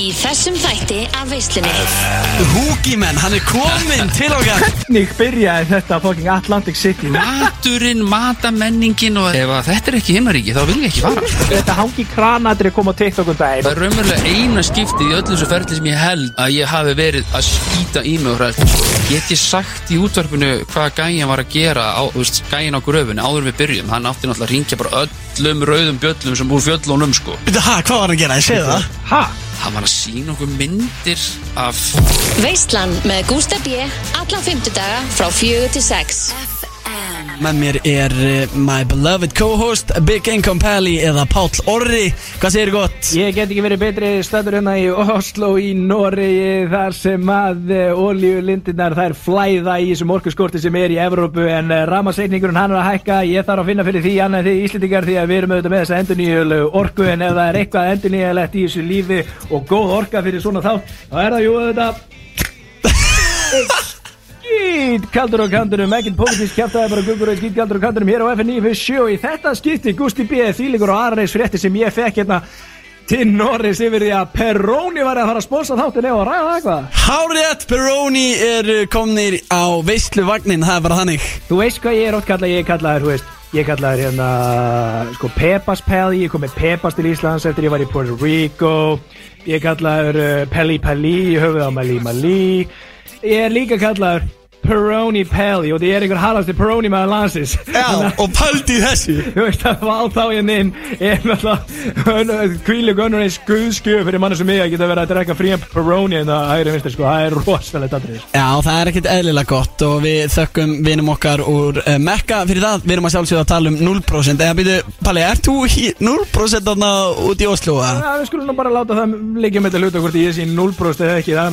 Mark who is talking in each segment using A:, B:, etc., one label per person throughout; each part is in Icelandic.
A: í þessum þætti af veislunni.
B: Húkimenn, hann er kominn til okkar
C: Hvernig byrjaði þetta fucking Atlantic City?
D: Maturinn, matamenningin og ef þetta er ekki himmaríki þá vil ég ekki fara
C: Þetta hangi kranadri kom á TikTok um
D: Það
C: daginn
D: er raunverulega eina skiptið í öllu þessu ferli sem ég held að ég hafi verið að skýta í mig og hrætt. Get ég sagt í útvarpinu hvað gæjan var að gera á, þú veist, gæjan á gröfunni áður en við byrjum. Hann átti náttúrulega að ringja bara öllum rauðum bjöllum sem úr fjöllunum sko.
B: Hæ, hvað var hann að gera? Ég segi það
C: Ha?
D: Hann var að sína okkur myndir af
A: Veislan með Gústa B. Alla fymtudaga frá fjögur til sex.
B: Með mér er uh, my beloved co-host Big Income Pally eða Páll Orri Hvað segir gott?
C: Ég get ekki verið betri stættur hérna í Oslo í Noregi þar sem að oljulindirnar þær flæða í þessum orkuskorti sem er í Evrópu en ramaseikningurinn hann er að hækka ég þarf að finna fyrir því annað því Íslendingar því að við erum auðvitað með þessa endurníjölu orku en ef það er eitthvað endurníjulegt í þessu lífi og góð orka fyrir svona þátt þá er það jú auðvitað Skýt kaldur á kantunum, ekkert pólitísk kjæftæði bara guggur og skýt kaldur á kantunum hér á FN957 í þetta skipti Gusti B. Þýlingur og Arneis frétti sem ég fekk hérna til Norris yfir því að Peroni var að fara að sponsa þáttin eða að ræða það eitthvað?
B: Hárétt Peroni er komnir á veisluvagnin, það er bara þannig.
C: Þú veist hvað ég er ótt kallað, ég er kallaður, þú veist Ég kallaður hérna, sko, Pepas Pelli, ég kom með Pepas til Íslands eftir ég var í Puerto Rico. Ég kallaður uh, Pelli Pelli, ég höfðu á Mali Mali. Ég er líka kallaður Peroni Pelli og það er einhver harðasti Peroni maður landsins.
B: Já, og pældi í þessu
C: Þú veist að fá þá hérna inn er náttúrulega kvílu gunnur eins guðskjöf fyrir manni sem mig að geta verið að drekka frían Peroni en það hægri vinstir sko, það er rosalegt aðrið
B: Já, það er ekkert eðlilega gott og við þökkum vinum okkar úr uh, Mekka. Fyrir það Við erum að sjálfsögða að tala um 0% Eða býtu, Palli, ert þú í 0% þarna út í Oslo?
C: Já, við skulum nú bara láta það liggja með þetta hluta hvort ég sé 0% eða ekki, það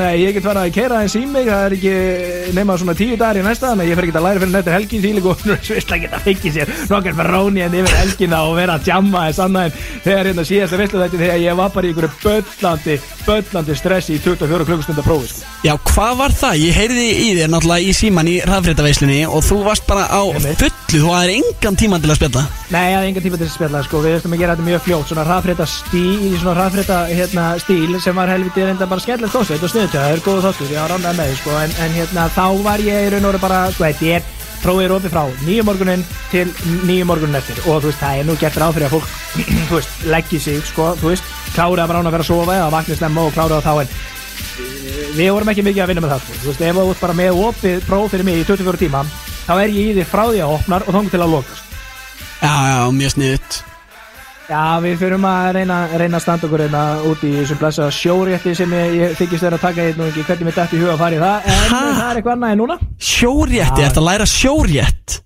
C: er alltaf komið 50 dagar á þetta og ég að að get fara að keira eins í mig það er ekki nema svona 10 dagar í næsta að ég fer ekki að læra fyrir nættur helgi því líka og svistla geta fengið sér nokkar verróni en yfir helgina og vera að jamma þess annað en þegar hérna síðasta veistlu þetta þegar ég var bara í einhverju böllandi böllandi stressi í 24 klukkustundar prófi sko.
B: Já, hvað var það? Ég heyrði í þér náttúrulega í síman í hraðfréttaveislunni og þú varst bara á fullu, þú hafðir engan tíma til að spjalla
C: Nei, ég hafði engan tíma til að spjalla sko. Við þurftum að gera þetta mjög fljótt Svona rafrétta stíl, hérna, stíl sem var helviti reynda bara konsert og sniðut, það er góð þáttur, ég var rannað með því, sko. en, en hérna, þá var ég í raun og veru bara, sko, þetta er prófið er opið frá nýju morgunin til nýju morgunin eftir og þú veist, það er nú gert ráð fyrir að fólk þú veist, leggji sig, sko, þú veist klárið að án að vera að sofa eða vakna snemma og klárið á þá en eh, við vorum ekki mikið að vinna með það, sko. þú veist, ef þú ert bara með opið próf fyrir mig í 24 tíma þá er ég í því frá því að opnar og þangum til að loka, sko.
B: Já, já, mjög sniðut
C: Já, við fyrum að reyna, reyna að standa okkur hérna út í þessum blessa sjórétti sem ég, ég þykist vera að taka hérna og ekki hvernig mér dætti í huga að fara í það en
B: Ha?
C: það er eitthvað annað en núna
B: Sjórétti, að læra sjórétt?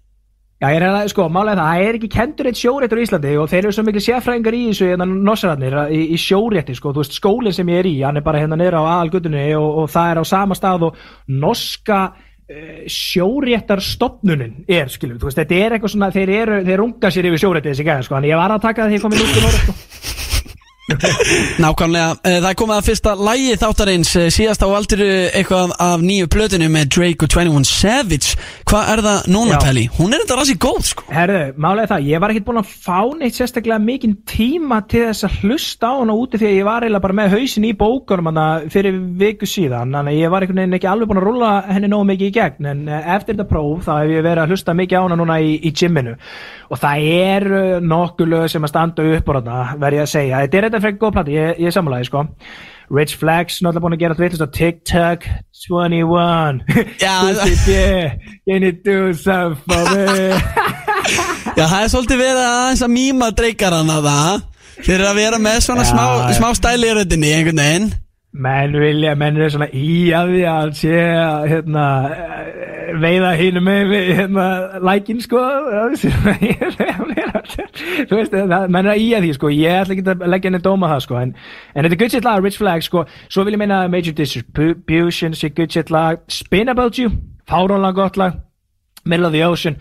C: Já, ég er hérna, sko, málega það, það er ekki kendur eitt sjóréttur í Íslandi og þeir eru svo miklu sérfræðingar í þessu hérna nossararnir í, í sjórétti, sko, þú veist, skólinn sem ég er í, hann er bara hérna niður á aðalgutunni og, og það er á sama stað og norska uh, sjóréttarstofnunin er, skilur, þú veist, þetta er eitthvað svona, þeir eru, þeir runga sér yfir sjórétti þessi gæða, sko, en ég var að taka það því ég kom í lúktum orð, sko.
B: Nákvæmlega, eh, það er komið að fyrsta lægi þáttarins. Eh, síðast á aldrei eitthvað af nýju plötinu með Drake og 21 Savage. Hvað er það núna,
C: Já.
B: Pelli? Hún er þetta rassi góð, sko.
C: Herðu, málega það, ég var ekkert búinn að fá neitt sérstaklega mikinn tíma til þess að hlusta á hana úti því að ég var eiginlega bara með hausin í bókunum hana fyrir viku síðan. Þannig að ég var einhvern veginn ekki alveg búinn að rúlla henni nógu mikið í gegn. En eh, eftir þetta próf þá hef ég verið að hlusta mikið á hana núna í, í gymminu og það er nokkuð lög sem að standa upp úr hana, verð ég að segja. Þetta er þetta frekar góð plati, ég, ég sammálaði sko. Rich Flex, náttúrulega búinn að gera allt vittlust á TikTok 21
B: Já,
C: Gucci B, can you do something for me?
B: Já, það er svolítið verið aðeins að mýma dreikarana það Þeir eru að vera með svona
C: Já,
B: smá, smá stæli í röddinni einhvern veginn
C: menn vilja, menn er svona í að því að sé að hérna, veiða hínum með hérna, lækin sko. Þú veist, menn er í að því sko, ég ætla ekki að leggja henni dóma það sko, en, en þetta er good shit lag, Rich Flag sko, svo vil ég meina Major Distribution sé good shit lag, Spin About You fárónlega gott lag. Middle of the Ocean,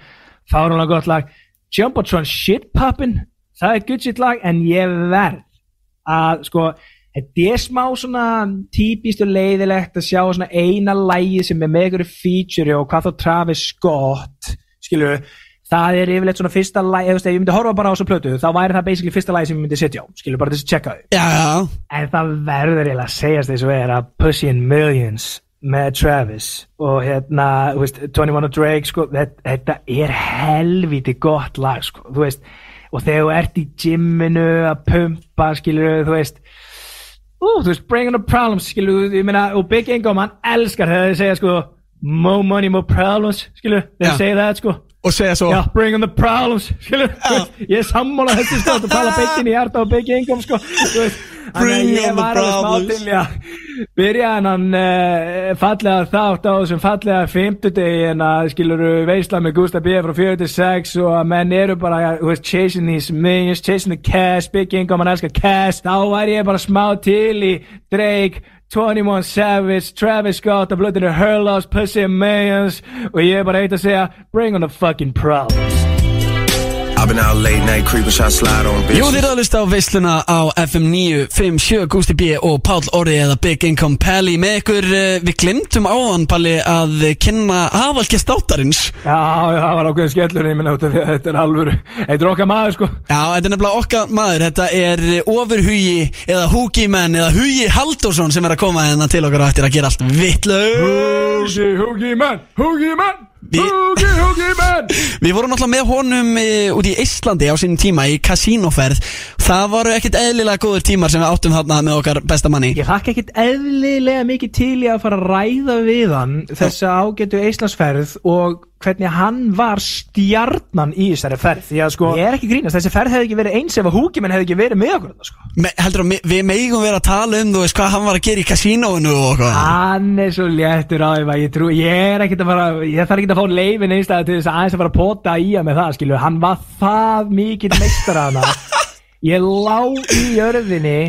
C: fárónlega gott lag. Jumbotron Shit Poppin það er good shit lag, en ég verð að sko þetta er smá svona típist og leiðilegt að sjá svona eina lægi sem er með einhverju feature og hvað þá Travis Scott skilur það er yfirleitt svona fyrsta lag, ef ég myndi horfa bara á þessu plötu þá væri það basically fyrsta lagi sem ég myndi setja á skilur bara þess að checka þau.
B: Já,
C: en það verður eiginlega að segjast þessu er að Pussy in Millions með Travis og hérna, þú veist, 21 og Drake sko, þetta, er helviti gott lag, sko, þú veist. Og þegar þú ert í gymminu að pumpa, skilur þú veist ú, þú veist, bring on the problems skilur, ég meina, og Big Income, hann elskar þegar þið segja, sko, more money, more problems, skilur,
B: Já.
C: þeir segja það, sko
B: og segja svo
C: Já, bring on the problems skilur, veist, ég sammála þessu sko, þú tala beitin í hjarta og byggja engum sko, veist,
B: Bring on the problems.
C: til að byrja hennan uh, fallega þátt á þessum fallega fimmtudegi en að skilur veisla með Gustaf B. frá 46 og að menn eru bara, veist, chasing these millions, chasing the cash, big income, hann elskar cash, þá væri ég bara smá til í Drake 21 Savage, Travis Scott, að blöðinu Her Loves, Pussy and Millions og ég er bara eitt að segja, bring on the fucking problems
B: Jú,
E: bitches.
B: þið eru að hlusta á veisluna á FM 957, Gusti B og Páll Orri eða Big Income Pally. Með ykkur, uh, við glimtum áðan Palli að kynna aðvalkja státtarins
C: Já, það var ákveðin skellur ég minna út af því að þetta er alvöru Þetta er okkar maður sko.
B: Já, þetta er nefnilega okkar maður, þetta er ofurhugi eða húgimenn eða hugi Halldórsson sem er að koma hérna til okkar og eftir að gera allt vittlu
C: Húgi, húgi menn, húgi menn
B: Vi-
C: húgi menn!
B: Við vorum náttúrulega með honum e, út í Íslandi á sínum tíma í kasínóferð Það voru ekkert eðlilega góður tímar sem við áttum þarna með okkar besta manni.
C: Ég hlakka ekkit eðlilega mikið til í að fara að ræða við hann þessa ágætu Íslandsferð og hvernig hann var stjarnan í þessari ferð. Því að sko, ég er ekki að grínast, þessi ferð hefði ekki verið eins ef að húgimenn hefði ekki verið með okkur þetta sko.
B: Me, Heldur að me- við megum vera að tala um þú veist hvað hann var að gera í kasínóinu og eitthvað.
C: Hann er svo léttur á því að ég trú, ég er ekkert að fara, ég þarf ekki að fá leifin einstæða til þess að aðeins að fara að pota í hann með það, skilu, hann var það mikill meistar hana, ég lá í jörðinni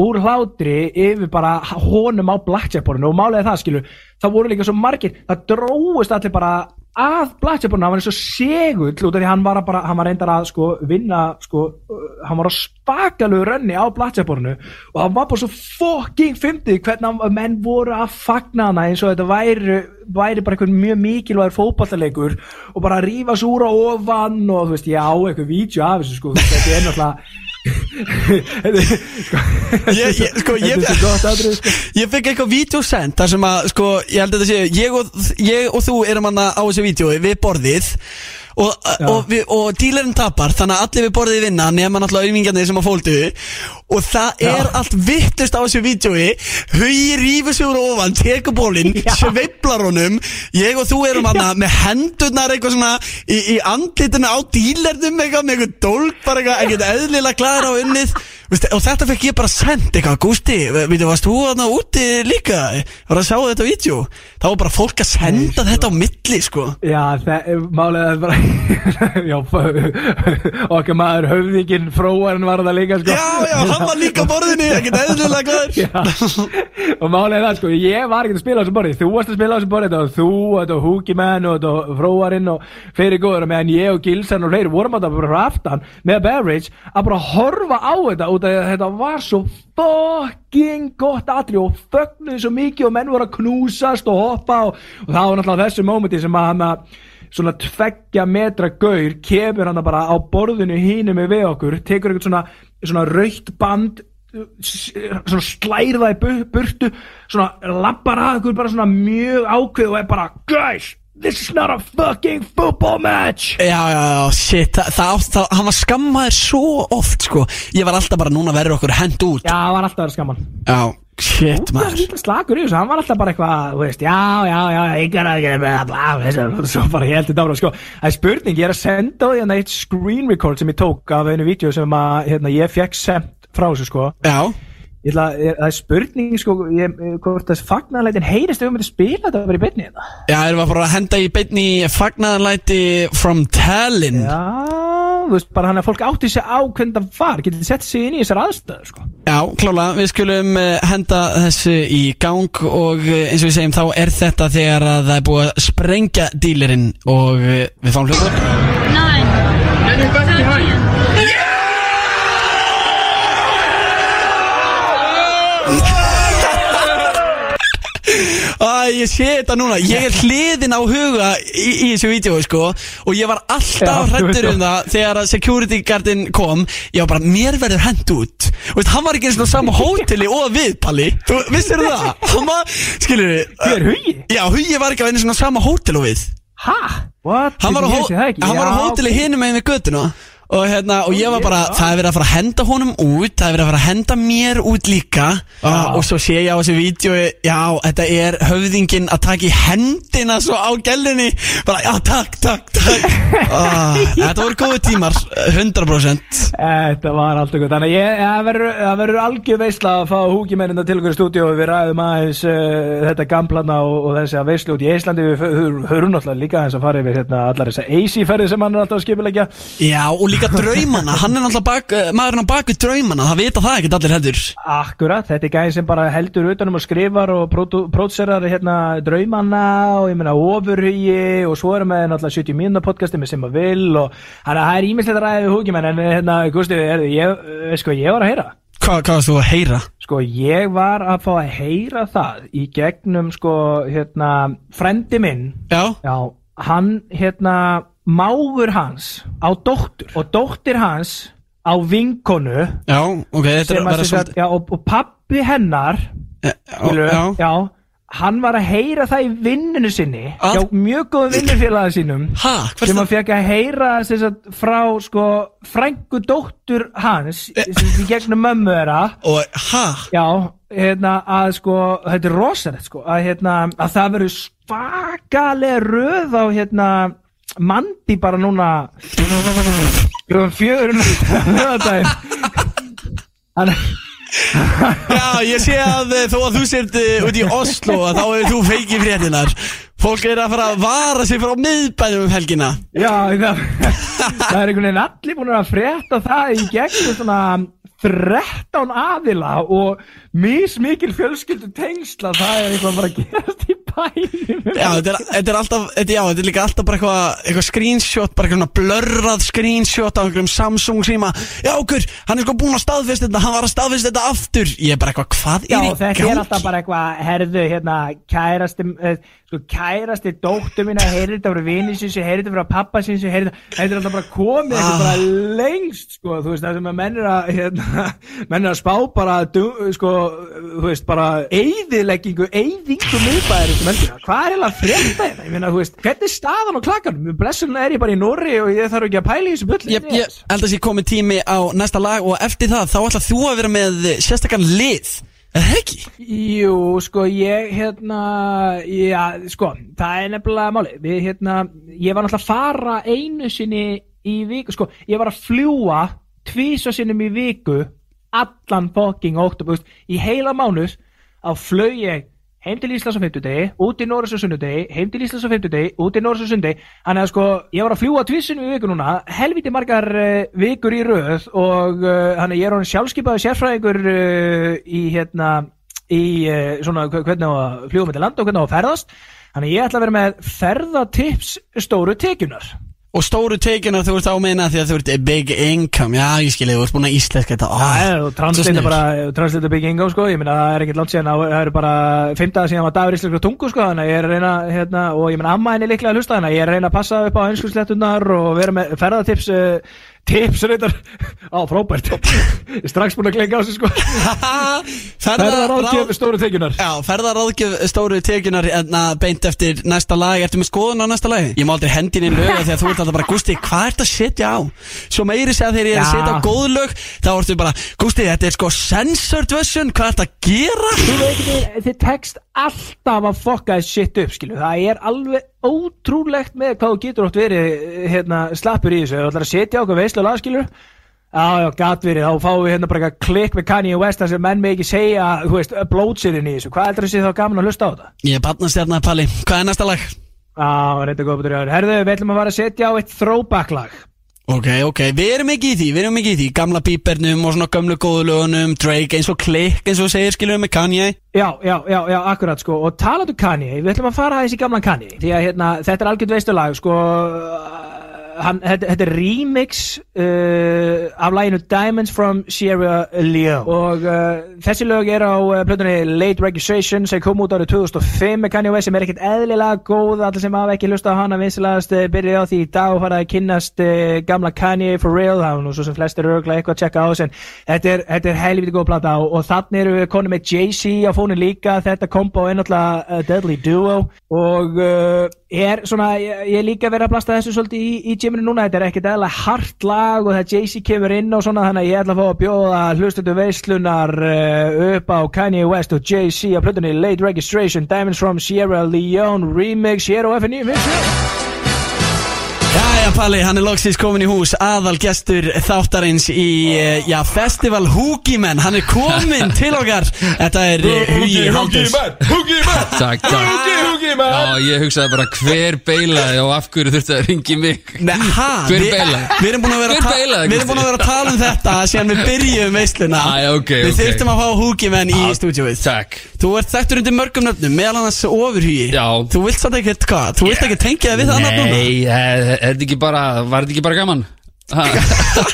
C: úr hlátri yfir bara honum á blackjackborinu og málega það, skilu, það voru líka svo margir, það dróðust allir bara að blackjackborinu, hann var eins og segull út af því hann var að bara, hann var reyndar að sko vinna, sko, uh, hann var á spakalegu rönni á blackjackborinu og hann var bara svo fucking fyndið hvernig hann, menn voru að fagna hana eins og þetta væri, væri bara einhvern mjög mikilvægur fótballalegur og bara rífa svo úr á ofan og þú veist, ég á eitthvað vídeo af þessu sko, þetta er náttúrulega
B: Ég- ég- sko, ég-
C: sko.
B: Ég fekk eitthvað vídeosend þar sem að, sko, ég held að þetta sé Ég og, ég og þú erum hann á þessu vídeo við borðið og, og, við, og dílarinn tapar þannig að allir við borðið vinna nema náttúrulega auðmingarnir sem að fóldu. Og það er allt vittust á þessu vídeoi Hugi rífur sig úr ofan tekur bólinn,
C: Já.
B: sveiflar honum. Ég og þú erum hann með hendurnar eitthvað svona í, í andlitinu á dílarnum eitthvað með eitthvað dólk bara eitthvað, eðlilega glæður á unnið og þetta fekk ég bara sendt eitthvað Gústi, veitu, varst þú þarna úti líka? Var að sjá þetta vídeo? Þá var bara fólk að senda þetta á milli sko.
C: Já, það er málega bara Já, okkar maður höfðinginn fróarinn var það líka sko.
B: Já, já, hann var líka á borðinu ekkert eðlilega glæður
C: og málega það sko, ég var ekki að spila á þessu borði. Þú varst að spila á þessu borði, þú og Húkimenn og Fróarinn og fleiri góður, meðan ég og Gilsen og fleiri vorum að það bara frá aftan með Beverage að bara horfa á þetta út af því að þetta var svo fucking gott atri og fögnuði svo mikið og menn voru að knúsast og hoppa og, og það var náttúrulega þessu mómenti sem að hann að svona tveggja metra gaur kemur hann bara á borðinu hínum við okkur, tekur eitthvað svona, svona raukt band svona slær það í bu- burtu svona lappar að ykkur bara svona mjög ákveð og er bara guys, this is not a fucking football match.
B: Já, já, já, shit, það, það, það, hann var skammaður svo oft, sko. Ég var alltaf bara núna verður okkur hend út.
C: Já, það var alltaf að vera skamman.
B: Já, shit,
C: það var
B: maður.
C: slagur í þessu, hann var alltaf bara eitthvað þú veist, já, já, já, ykkur að gera svo bara ég heldur dára sko, það er spurning, ég er að senda því hérna eitt screen record sem ég tók af einu vídeo sem að, hérna, ég fekk sendt frá þessu sko.
B: Já,
C: ætla, ég, það er spurning sko, ég, eh, hvort þessi fagnarleitin heyrist við myndum spila þetta bara í beinni þetta.
B: já, erum við bara að henda í beinni fagnaðanlæti from Tallinn?
C: Já, þú veist, bara hann að fólk átti sig á hvernig það var, getið sett sig inn í þessar aðstöður sko.
B: Já, klála, við skulum uh, henda þessu í gang og uh, eins og við segjum þá er þetta þegar að það er búið að sprengja dílerinn og uh, við fáum hlutur Æ, ég sé þetta núna. Ég er hliðin á huga í, í þessu vídeo sko Og ég var alltaf
C: veist
B: um það. Þegar að security guardin kom. Ég var bara, mér verður hend út. Og veist, hann var ekki eins og sama hóteli og við, Palli. Þú vissir það? Hann var, skilur við
C: Hver, Hugi?
B: Já, Hugi var ekki að einu svona sama hótel og við.
C: Ha? What?
B: Hann var á, hóteli hinum megin við göttuna og, hérna, og ég var bara, það er verið að fara að henda honum út Það er verið að fara að henda mér út líka. Uh, Og svo sé ég á þessu vídeo Já, þetta er höfðingin að taka í hendina svo á gælinni Bara, já, takk, takk, takk. Uh, Þetta voru góði tímar, 100%
C: Þetta var alltaf gott. Þannig að ég, það verður- algjör veisla að fá húkimennina til okkur í stúdíu og við ræðum aðeins uh, þetta gamplana og, og þessi að veislu út í Íslandi. Við hö- hörum náttúrulega líka aðeins að fara yfir hérna, allar þessar AC-ferði sem hann er alltaf að skipilegja
B: Já, og líka draumana, hann er náttúrulega bak, uh, maðurinn á baku draumana. Það vita það ekkert allir heldur.
C: Akkurat, þetta er gæði sem bara heldur utanum og skrifar og prótserar hérna draumanna og ég meina ofurhugi og svo erum við náttúrulega 70 mínuna podcasti með sem að vil og það er ímislegt við húkimenn en hérna, er, ég, eh, sko, ég var að heyra.
B: Hvað varst þú að heyra?
C: Sko ég var að fá að heyra það í gegnum sko hérna frendi minn.
B: Já,
C: já, hann hérna mágur hans á dóttur og dóttir hans á vinkonu
B: já, ok, þetta er
C: sem
B: að
C: að
B: vera
C: sem sagt, já, og, og pappi hennar
B: Já,
C: skilur,
B: já,
C: já, hann var að heyra það í vinninu sinni
B: Að-
C: hjá mjög góðum vinnufélagi sínum
B: hvers
C: sem hann fekk að heyra sagt, frá sko frængu dóttur hans
B: Eh.
C: sem gegnum mömmu
B: hæ?
C: Já, hérna að sko, þetta er rosalegt sko, að hérna, að það verður svakalega röð á hérna, mandi bara núna um fjögur Þannig
B: Já, ég sé að eh, þó að þú sért uh, út í Oslo að þá hefur þú feikið fréttinar Fólk er að fara að vara sig frá miðbænum um helgina.
C: Já, það, það er einhvern veginn allir búin að frétta það í gegnum svona 13 aðila og mismikil fjölskyldu tengsla það er eitthvað bara að gerast í bænum
B: Já, þetta er, þetta er alltaf, þetta, já, þetta er líka alltaf bara eitthvað, eitthvað screenshot, bara eitthvað blörrað screenshot á einhverjum Samsung síma Já, okkur, hann er sko búinn að staðfesta þetta, hann var að staðfesta þetta aftur Ég er bara eitthvað, hvað
C: Já,
B: er í
C: þetta
B: gangi?
C: er alltaf bara eitthvað, herðu, hérna, kærasti, uh, sko, kærasti dóttur mína, heyrði þetta frá vini sinns, heyrði þetta frá pappa sinns, heyrði þetta, þetta er alltaf bara komið
B: Ah.
C: bara lengst, sko, þú veist, það sem að menn er að, hérna, menn er að spá bara, sko, þú veist, bara eyðileggingu, eyðingu miðbæðir hvað er eiginlega að frétta þetta? Ég meina, þú veist, hvernig er staðan á klakkanum? Blessunlega er ég bara í Norri og ég þarf ekki að pæla í þessu bulli.
B: Ég, held að sé komið tími á næsta lag og eftir það þá ætla þú að vera með sérstakann lið Er það ekki?
C: Jú, sko, ég, hérna, já, sko, það er nefnilega máli, við, hérna, ég var náttúrulega að fara einu sinni í viku, sko, ég var að fljúa tvísa sinnum í viku, allan fucking óttubust, í heila mánuð, á flög ég heim til Íslands á fimmtudegi, út í Norris á sunnudegi, heim til Íslands á fimmtudegi, út í Norris á sunnudegi, þannig að sko, ég var að fljúa tvissunum í viku núna, helviti margar uh, vikur í röð og uh, hann ég er hann sjálfskeipaði sérfræðingur uh, í hérna, í uh, svona hve- hvernig að fljúa með til landa og hvernig að ferðast, þannig ég ætla að vera með ferðatips stóru tekjunar.
B: Og stóru teikina þú ert á að meina því að þú ert big income. Já, ég skilja, þú ert búin að íslenska þetta.
C: Það er og translita bara, translita big income sko, ég meina það er ekkert langt síðan, það eru bara dagar síðan var dagur íslenskra tungu sko, þannig að ég er að reyna, hérna, og ég meina amma henni líklega að hlusta, þannig að ég er að reyna að passa upp á einskurslettunar og vera með ferðatips, uh, tips reyndar, á frábært, strax búin að klinga á sig sko, ferðaráðgjöf stóru tekjunar.
B: Já, ferðaráðgjöf stóru tekinar hérna beint eftir næsta lag Ertu með skoðun á næsta lagi? Ég má aldrei hendin inn löga því að þú ert alltaf bara Gústi, hvað ert að setja á? Svo meiri segja þegar ég er að setja á góð lög Þá ertu bara, Gústi, þetta er sko censored version Hvað ert að gera?
C: Þú veit ekki, þið tekst alltaf að fokka þessi shit upp, skilu, það er alveg ótrúlegt með hvað þú getur oft verið hérna, slappur í þessu, þú ætlar að setja okkur veislu lag, skilu, já, já, gat verið, þá fáum við hérna bara eitthvað klikk með Kanye West þar sem menn með ekki segja, þú veist, blótsiðin í þessu, hvað heldur þessi þá gaman að hlusta á þetta?
B: Ég er barnastjarnar, Palli, hvað er næsta lag?
C: Já, reynda góð betur jáður, herðu, við ætlum að fara að setja á eitt throwback lag.
B: Ok, ok, við erum ekki í því, við erum ekki í því. Gamla bíbernum og svona gömlu góðu lögunum Drake eins og Click eins og segir, skilur með Kanye?
C: Já, já, já, já, akkurat sko. Og talandu Kanye, við ætlum að fara aðeins í gamlan Kanye. Því að hérna, þetta er algjörð veistu lag sko hann, þetta, þetta er remix uh, af læginu Diamonds from Sierra Leone. Og uh, þessi lög er á uh, plötunni Late Registration sem kom út árið 2005 með Kanye West sem er ekkert eðlilega góð. Allir sem hafa ekki hlusta á hana vinsilegast uh, byrjaði á því í dag og fara að kynnast uh, gamla Kanye for real. Það er nú svo sem flestir eru örugglega eitthvað að checka á þess en þetta er, er helviti góð plata og, og þannig eru við konum með Jay-Z á fónu líka. Þetta kombo er náttúrulega uh, Deadly Duo. Og er svona, ég, ég líka verið að blasta þessu svolítið í, í gyminu núna, þetta er ekkert eðla hart lag og það Jay-Z kemur inn og svona þannig að ég ætla að fá að bjóða hlustundu veislunar uh, upp á Kanye West og Jay-Z á plötunni Late Registration Diamonds from Sierra Leone Remix hér á FNI
B: Jæja Palli, hann er loksins komin í hús aðal gestur þáttarins í eh, já, Festival Húkimenn hann er komin til okkar. Þetta er eh, Hugi Haldurs
F: Húgi menn
D: Takk, takk.
F: Húgi, húgi menn
D: Já, ég hugsaði bara hver beilaði og af hverju þurfti að ringi mig?
B: Nei, ha,
D: Hver
B: við-
D: beilaði?
B: Við erum búin að vera
D: Hver
B: að ta-
D: beilaði,
B: Við erum búin að vera að tala um þetta síðan við byrjum veisluna.
D: Æ, ok,
B: Við
D: ok.
B: þurftum að fá Húkimenn í stúdíóið.
D: Takk.
B: Þú ert þekktur undir mörgum nöfnum, meðal annars ofurhugi.
D: Já.
B: Þú vilt satt ekkert hvað? Þú vilt ekki tengja þig við það nafn núna?
D: Nei, er er þetta ekki bara, var þetta ekki bara gaman? Ha?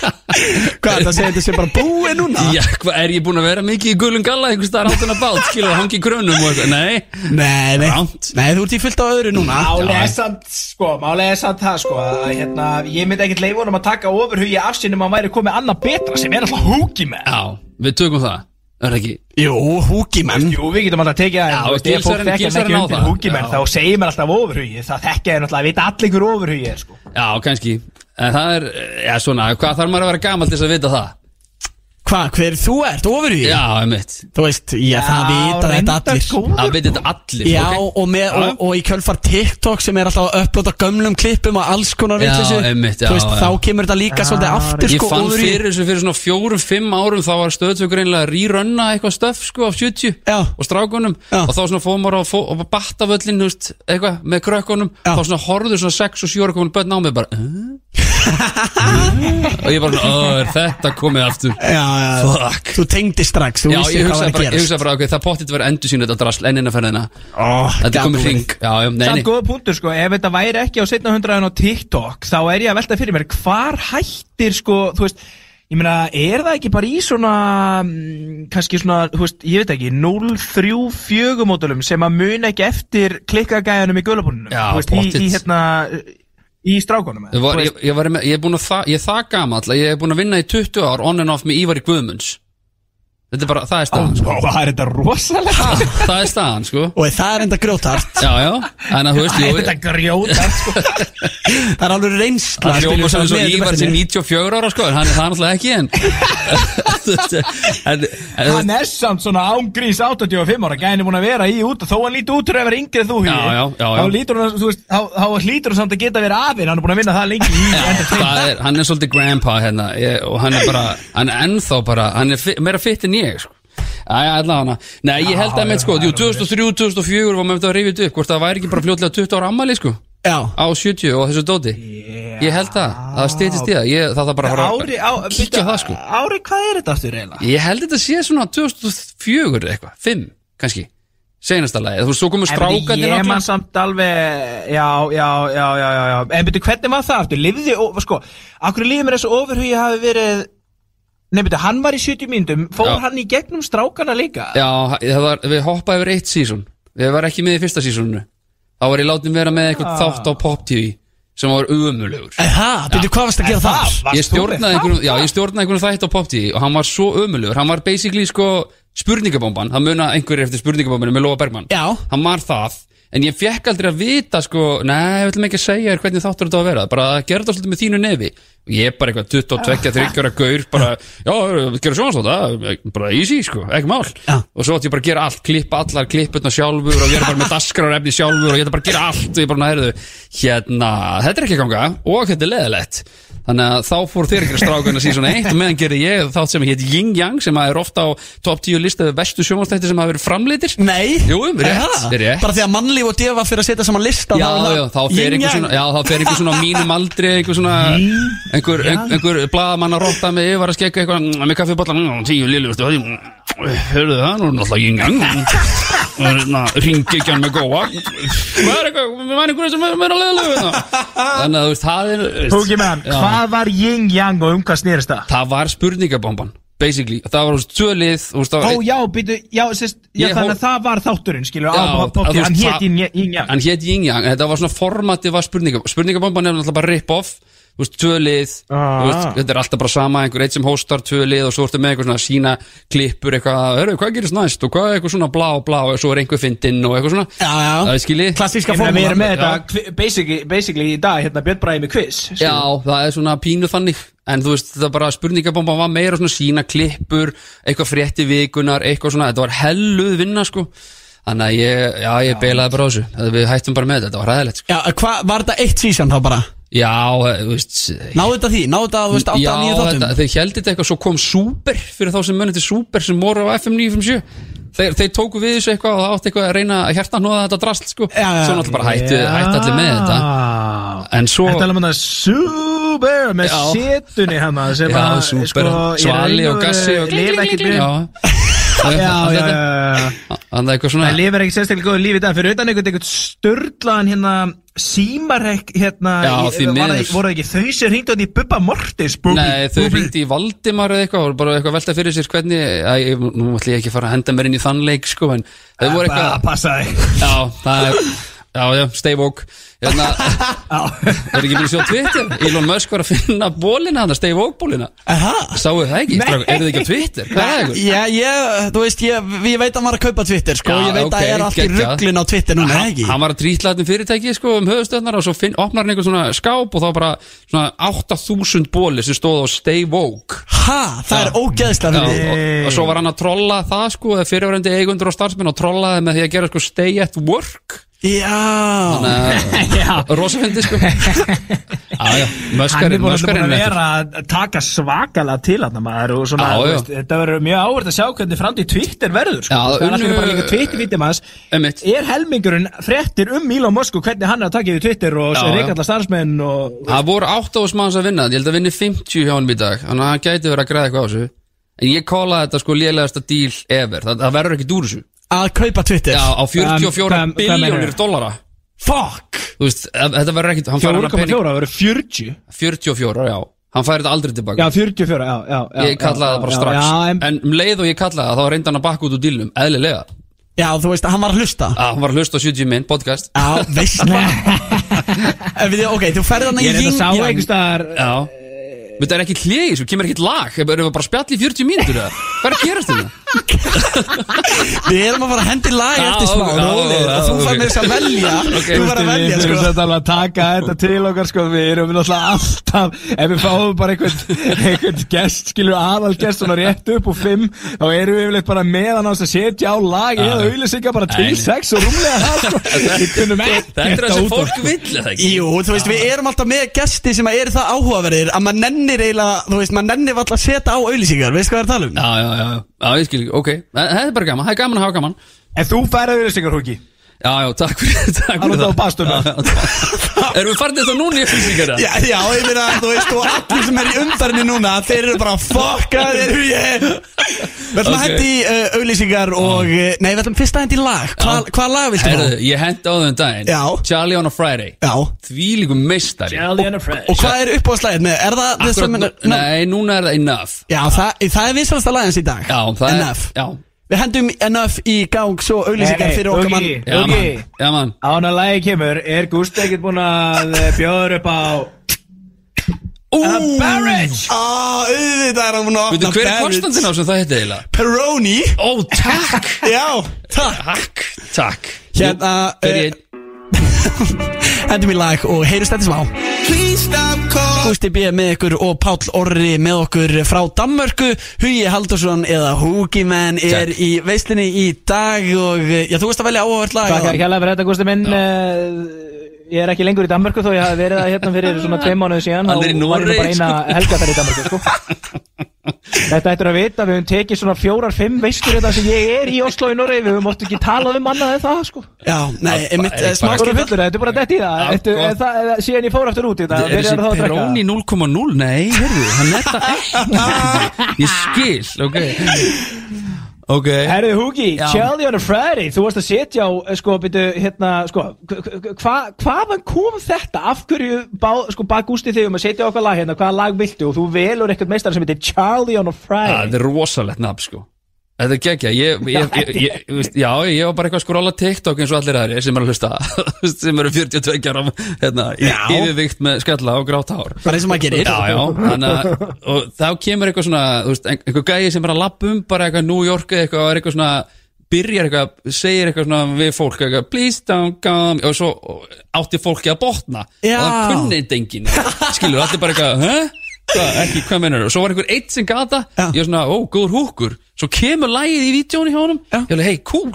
B: Hvað, það segir þetta sé bara búið núna?
D: Já, hvað, er ég búinn að vera mikið í gulum galla einhvers staðar áttan að bát, skilur að hangi í krönum og eitthvað, nei
B: Nei, nei,
D: Rámt.
B: nei, þú ert í fullt á öðru núna
C: Málega er samt, sko, málega er samt það, sko að, hérna, ég myndi ekkert leifa honum að taka ofurhugi af sinni um að væri komið annað betra sem er alltaf húki með
D: Já, við tökum það, er það ekki?
B: Jú, Húkimenn
C: Jú, við getum alltaf tekið það ekki
D: á það.
C: húkimenn þá segir mér alltaf ofurhugi það þekkja er náttúrulega, vita allir hver ofurhugi er sko.
D: Já, kannski En það er, já svona, hvað þarf maður að vera gamall til þess að vita það?
B: Hvað, hver þú ert, ofurhugi?
D: Já, einmitt
B: Þú veist, já, það vita þetta allir
C: góður.
D: Það veit þetta allir,
B: Já,
D: ok?
B: og, með, og, og í kjölfar TikTok sem er alltaf að upplota gömlum klippum og alls konar
D: Já,
B: vitleysu,
D: einmitt, já,
B: Þú veist,
D: já.
B: þá kemur þetta líka svolítið aftur
D: Ég
B: sko,
D: fann
B: ofurhugi.
D: fyrir þessu fyrir svona fjórum, fimm árum þá var stöðtökur einlega að rýrönna eitthvað stöf sko á 70
B: Já.
D: og strákunum
B: Já.
D: og þá svona fóðum maður á fó, og batta völlin veist, eitthvað með krökkunum
B: Já.
D: þá svona horfður svona 6 og 7 ára komin börn á mig bara og ég bara svona, "Ó, er þetta komið aftur
B: Já, já,
D: Fuck.
B: þú tengdi strax, þú
D: Já,
B: vissir
D: ég
B: hvað var
D: hugsaði
B: að
D: bara, ég
B: gerast.
D: hugsaði bara okay, það potið verið endur sín þetta drasl ennina ferðina.
B: Oh,
D: Þetta er komið hring. Já, já, nei,
C: Samt
D: nei.
C: góða punktur sko, ef þetta væri ekki á setna hundraðin á TikTok þá er ég að velta fyrir mér hvar hættir sko, þú veist ég meina, er það ekki bara í svona mm, kannski svona, þú veist, ég veit ekki 0-3-4 módulum sem að muna ekki eftir klikkagæðanum í gulabúnunum,
D: Já,
C: þú veist, í,
D: pottit.
C: í hérna í strákunum
D: Ég, var, ég, ég, með- ég er búin að það, ég er það gamall að ég er búin að vinna í 20 ár on and off með Ívar í Guðmunds Þetta er bara, það er staðan sko.
C: það er þetta rosalega
D: Ha, Það er staðan, sko
B: Og það er enda grjótart
D: Já, já, en að þú veist,
C: það
D: jú,
C: er þetta grjóta sko.
B: Það er alveg reynsla
D: Það hljóma
B: skilur,
D: sem
B: sem
D: svo
B: með í
D: Ívar sem
B: verkinu.
D: 94 ára, sko En hann er það náttúrulega ekki en Þú veist, en, en,
C: hann er samt svona ángrís 85 ára gæðin er búin að vera í út þó hann lítur út fyrir að vera yngri en þú Hugi.
D: Já, já, já, já.
C: þá lítur hann, þú veist, þá, þá hlýtur hann samt að geta verið afinn hann er búin að vinna það lengi í entertainment
D: það er, hann er svolítið grandpa hérna ég, og hann er bara, hann er ennþá bara hann er fi, meira fitt en ég sko. Hana. Nei, ég held að með sko, jú, 2003, 2004 var maður þetta að þetta upp, hvort það væri ekki bara fljótlega 20 ára ammali, sko,
B: Já,
D: á 70 og þessu dóti. Ég held það, það stýttist í það. Ég, það þarf bara að
C: ári, á,
D: að kíkja á það, sko.
C: Ári, hvað er þetta aftur eiginlega?
D: Ég held þetta sé svona 2004 eitthvað, 5, kannski. Seinasta lagi, þú veist, svo komur strákarnir
C: Ég man
D: náttúrulega.
C: samt alveg Já, já, já, já, já. En byrju, hvernig var það aftur? Livði, ó- sko Akkur lífið mér þessu ofurhugi hafi verið Nei, byrju, hann var í 70 myndum Fór
D: Já.
C: hann í gegnum strákana líka?
D: Já, það var, við hoppaði yfir eitt sísón Við var ekki með í fyrsta sísónu Þá var ég látið vera með eitthvað
C: Ah.
D: þátt á Pop TV sem var umulugur
B: en það, byrju, hvað varst að gera
D: Ég stjórnaði
C: það?
D: já, ég stjórnaði einhverjum þætt á Pop TV og hann var svo umulugur, hann var basically sko spurningabomban, það muna einhverjir eftir spurningabombanu með Lóa Bergmann.
B: Já.
D: hann var það, en ég fekk aldrei að vita sko, nei, við ætlum ekki að segja þér hvernig þáttur þetta að vera, bara þetta svolítið með þínu nefi ég er bara eitthvað 22, 30 ára gaur, bara, já, gera sjónastáta bara easy, sko, ekki mál.
B: Já.
D: og svo átti ég bara að gera allt, klippa allar klippurna sjálfur og ég er bara með dasgrarefni sjálfur og ég er bara að gera allt og ég bara nærðu hérna, þetta er ekki að ganga og þetta er leðilegt þannig að þá fór þér ekki að strákuna síðan eitt og meðan gerði ég þátt sem heit Yin Yang sem er ofta á top 10 listaðu bestu sjónvastætti sem hafa verið framleitir.
B: Nei.
D: Jú, rétt, rétt.
B: Bara því að mannlíf og defa fyrir að setja saman lista
D: Já, svona, já, þá fer einhver svona á mínum aldri, einhver svona, einhver, einhver, bladamann að rotta með yfir að skegga eitthvað, mm, með kaffibotla, mm, tíu lilu, veistu, hörðu það, nú er náttúrulega yin yang. ringi ekki hann með góa. Hvað er eitthvað, við væri einhverjum sem er meira leðilegu Þannig að þú veist, það er veist,
C: Húki með hann,
D: já.
C: hvað var yin yang og um hvað snýrist það?
D: Það var spurningabomban, basically. Það var, það
C: Ó já, býtu, já, sérst, já þannig að það var þátturinn, skilur,
D: Já, að
C: hann hétt yin yin yang.
D: Hann hétt Yin Yang, þetta var svona formatið var spurningabomban náttúrulega bara rip-off Þú veist, tvölið
C: Ah.
D: veist, Þetta er alltaf bara sama, einhver eitt sem hóstar tvölið og svo ertu með eitthvað svona sína klippur eitthvað, hörru, hvað gerist næst og hvað er eitthvað svona blá, blá og svo er einhver fyndinn og eitthvað svona
B: Já, já.
D: Það er skiljið
B: Klassíska
C: Ég meina, við erum með þetta kvi- basically, basically í dag, hérna, Björn quiz skilur.
D: Já, það er svona pínu þannig En þú veist, þetta bara spurningabomba var meira svona sína klippur, eitthvað frétti vikunar, eitthvað svona, þetta var helluð vinna sko Þannig að ég, já, ég beilaði bara á þessu Við hættum bara með þetta, þetta var ræðilegt sko.
B: Já, hvað, var þetta eitt sísan þá bara?
D: Já, þú veist
B: Náðu þetta því? Náðu þetta, þú veist, 8
D: Já,
B: að 9 þáttum?
D: þetta, þeir heldur þetta eitthvað Svo kom Super fyrir þá sem munið til Super sem voru á FM 957 Þeir, þeir tóku við þessu eitthvað og það átti eitthvað að reyna að hjarta hnóða þetta drast sko.
B: Já, já.
D: Svo náttúrulega bara hættu, hættu allir með þetta En svo
C: Þetta er alveg þetta super með
D: Já.
C: setunni hann sem
D: Já,
C: að, sko,
D: Svali og Gassi og
C: lifa ekkert við
D: Já,
C: Já.
D: Þannig að eitthvað svona
C: Það lifir ekki sérstaklega góðu lífi dag fyrir utan einhvern einhvern störlaðan hérna símarhekk hérna
D: Já,
C: í-
D: því
C: var það-
D: miður.
C: voru það ekki þau sem hringdu hann í Bubba Mortis búbi,
D: Nei, þau ringdi í Valdimar eða eitthvað og bara eitthvað velta fyrir sér hvernig æ, ég- nú ætlum ég ekki að fara að henda mér inn í þann leik sko, en þau voru
C: Bara
D: eitthvað
C: passa þig
D: Já, það er Já, já, stay woke hérna, Er ekki búin að sjá Twitter Elon Musk var að finna bólina hann Stay woke bólina
B: Aha.
D: Sáu það ekki?
C: Nei.
D: Er þið ekki á Twitter? Hvað er það?
B: Já, ég, þú veist, ég, ég veit að hann var að kaupa Twitter, sko
D: Já,
B: Ég veit
D: ok,
B: að er allt í
D: geggjað.
B: rugglin á Twitter núna, eða ekki?
D: Hann var að þetta fyrirtæki sko um höfustöðnar og svo finn, opnar hann einhvern svona skáp og þá bara svona 8000 bóli sem stóð á Stay woke
B: Ha, það er ógeðslega
D: Já,
B: fyrir
D: og, og svo var hann að trolla það sko eða fyrirværendi eigundur og starfsmenn og trollaði með því að gera sko stay at work
B: Já,
D: fyndi sko. Já,
C: Hann er
D: möskarinn,
C: búin að
D: möskarinn
C: taka svakalega til hann þetta verður mjög áverð að sjá hvernig framtíð Twitter verður sko.
D: Já,
C: það er bara líka Twitter-vítum hans er helmingurinn fréttir um Musk og hvernig hann er að taka yfir Twitter og
D: já.
C: reyka allar starfsmenn og
D: Það voru 8 ás manns að vinna Ég held að vinni 50 hjá hann í dag. Þannig að hann gæti verið að græða eitthvað á þessu. En ég kólaði þetta sko lélegasta díl ever. Það, það verður ekki úr þessu
B: að kaupa Twitter.
D: Já, á 44
C: hvað- hvað
D: biljónir dollara.
B: Fuck!
D: Þú veist, þetta verður að
C: 4,4
D: pening.
C: það verður 40
D: 44, já. Hann fær þetta aldrei tilbaka.
C: Já, 44, já, já, já
D: Ég kallaði það bara
C: já,
D: strax.
C: Já, en,
D: En um leið og ég kallaði það Þá reyndi hann að bakka út úr dílnum Eðlilega.
B: Já, þú veist, hann var að hlusta.
D: Ah, Hann var að hlusta á 70 minn podcast.
B: Já, veist ok, þú ferði hann í
C: ég er þetta
B: yin
C: sá
B: yang.
C: einhvers staðar
D: Já. Þetta er ekki hlegi, svo kemur ekkit lag. Erum við bara að spjalla í 40 mínútur eða? Hvað er að gerast þetta?
B: Við erum að fara að hendi lag
D: Já,
B: eftir smá og þú fær með þess að velja. Þú fær að velja,
C: Við
B: sko.
C: erum að taka þetta til okkar sko. Við erum náttúrulega alltaf Ef við fáum bara einhvern, einhvern gest Skilur aðal gest svona rétt upp og fimm Þá erum við yfirleitt bara meðan að setja á lag Eða auðlýsingar bara til sex og rúmlega það sko.
D: Þetta er það sem fólk ekki?
B: Jú, þú veist, við erum alltaf með gesti sem eru það áhugaverðir að maður nennir eiginlega,
D: skil ekki, ok. Það er bara gaman, það er gaman að hafa gaman.
C: En þú færði auðlýsingar húki
D: Já, já, takk fyrir, takk fyrir
C: það.
D: Já. Erum við farin þetta núna í upplýsingar eða?
B: Já, já, ég meina, þú veist, og allir sem er í umferðinni núna, þeir eru bara fokka, þeir eru ég Við ætlum að
D: Ok.
B: hendi í uh, auðlýsingar og, uh, nei, við ætlum fyrst að hendi í lag Hva, Hvað lag viltu
D: Herðu,
B: fá?
D: ég hendi á þau um daginn
B: Já.
D: Charlie on a Friday
B: Já,
D: Því líkum meistari
B: og hvað er uppáðslægið með? Er það
D: Akkurat, nú- Nei, núna er það enough
B: Já, það, það er vinsalasta lagins í dag
D: Já, það er
B: Enough
D: Já,
B: Við hendum enough í gang svo auðlýsingar fyrir okkar mann.
D: Já, mann, já, mann
C: Án að lagi kemur, er Gústi ekkert búinn að eh, bjóða upp á A Barrage!
B: Á, auðvitað er hann búin að
D: Veitu,
B: opna
D: hver er
B: Barrett's.
D: kostandinn á sem það heiti eiginlega?
B: Peroni.
D: Ó, takk!
B: Já, takk.
D: Takk, takk.
B: Hérna,
D: Fyrir
B: eh, Hendum í lag og heyrjumst þetta smá. Gústi B með ykkur og Páll Orri með okkur frá Danmörku. Hugi Haldursson eða Hugi menn er
D: Check.
B: í veislinni í dag og eh, já, þú veist að velja áhugavert lag
C: Takk er kærlega fyrir þetta Gústi minn. Eh, Ég er ekki lengur í Danmörku þó ég hafi verið það hérna fyrir svona tveim mánuðu síðan.
D: Hann er í
C: Þá var ég nú bara eina helga þar í Danmörku sko. Þetta ættur að vita, við höfum tekið svona fjórar, fimm veistur þetta sem ég er í Oslo í Noregi. Við höfum ótt ekki talað um annað en það sko.
B: Já, nei, einmitt eh,
C: Það
B: smakskipta
C: þetta er bara dett í það. Síðan ég fór aftur út í þetta
D: Er þessi
C: þá að drekka.
D: Peroni 0,0? Nei, heyrðu, hann er ekki. Ég skil, ok Ok
C: Herðu Hugi. Charlie on a Friday Þú varst að setja á, eh, sko, byrju, hérna, sko Hvað hvaðan kom þetta? Af hverju, bá, sko, bað Gústi þig um að setja okkar lag hérna Hvaða lag viltu? Og þú velur eitthvað meistar sem heitir Charlie on a
D: Það
C: Friday
D: er rosalegt nafn sko Þetta er geggja, ég, ég, ég, já, ég var bara eitthvað að skróla TikTok eins og allir aðri sem er að hlusta, sem eru 42 ára, hérna, yfirvikt með skalla og grátt hár.
B: Bara eins og maður gerir
D: Já, já, þannig að, og þá kemur eitthvað svona, þú veist, einhver gæi sem er að labba um bara eitthvað New York eða eitthvað, og er eitthvað svona, byrjar eitthvað, segir eitthvað svona við fólk, eitthvað, please don't come, og svo átti fólki að botna,
B: Já.
D: og það kunni enginn, skilur, allir bara eitthvað, hæ? Hvað, ekki, hvað mennur og svo var einhver eitt sem gata
B: Já.
D: ég var svona, ó, góður húkur svo kemur lægið í vídjónu hjá honum
B: Já.
D: ég var, hei, cool,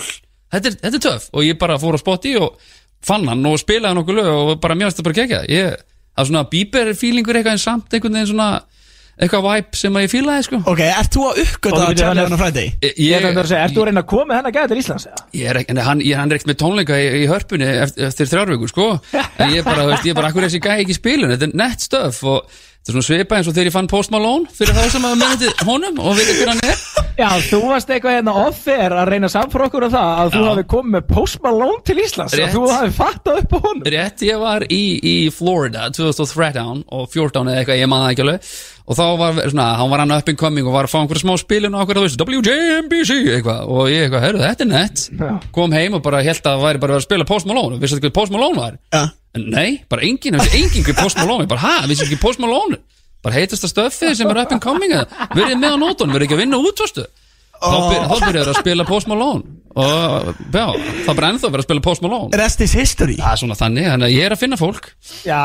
D: þetta er, þetta er töff og ég bara fór á spotti og fann hann og spilaði nokkuð lög og bara mér varst það bara kekja ég, það er svona bíber feelingur eitthvað en samt einhvern veginn svona eitthvað vibe sem að ég fílaði sko
B: Ok, ert þú að
C: Og
B: uppgöta
C: þú byrju,
B: Charlie
C: hann er-
B: on a Friday?
D: ég,
C: Ég er
D: ég,
C: að segja, ert þú að reyna að koma með hennar gæði til Íslands? eða?
D: ég er ekki, en hann, ég, hann er ekkert með tónleika í, í hörpunni eftir, eftir þrjárvíku sko en ég er bara, þú veist, ég er bara, akkur þessi gæði ekki í spilun þetta er nett stöf og þetta er svona svipa eins og þegar ég fann Post Malone fyrir þá sem að minnandi honum og veit hver hann er.
C: Já, þú varst eitthvað hérna off-air að reyna samt fyrir okkur á það að þú
D: Já.
C: hafi komið með Post Malone til Íslands
D: Rétt.
C: og þú hafi fattað upp á honum.
D: Rétt, ég var í, í Florida 2013 og 14 eða eitthvað, ég maður ekki alveg. Og þá var svona, hann var hann up and coming og var að fá einhverja smá spilin og okkur að veist WJMBC eitthvað. Og ég eitthvað, heyrðu, þetta er nett.
C: Já.
D: kom heim og bara held að það væri bara að spila Post Malone og vissi ekki hvað Post Malone var.
B: Já
D: nei, bara enginn, þessi enginn hvað Post Malone. Bara, ha, vissi ekki Post Malone? Bara heitast að stöffið sem er up and coming eða, verið með á nótunum, verið ekki að vinna útvastu þá, byr, þá byrjar að spila Post Malone. Og já, það bara ennþá verið að spila Post Malone.
B: Rest is history.
D: Það er svona þannig, þannig að ég er að finna fólk.
C: Já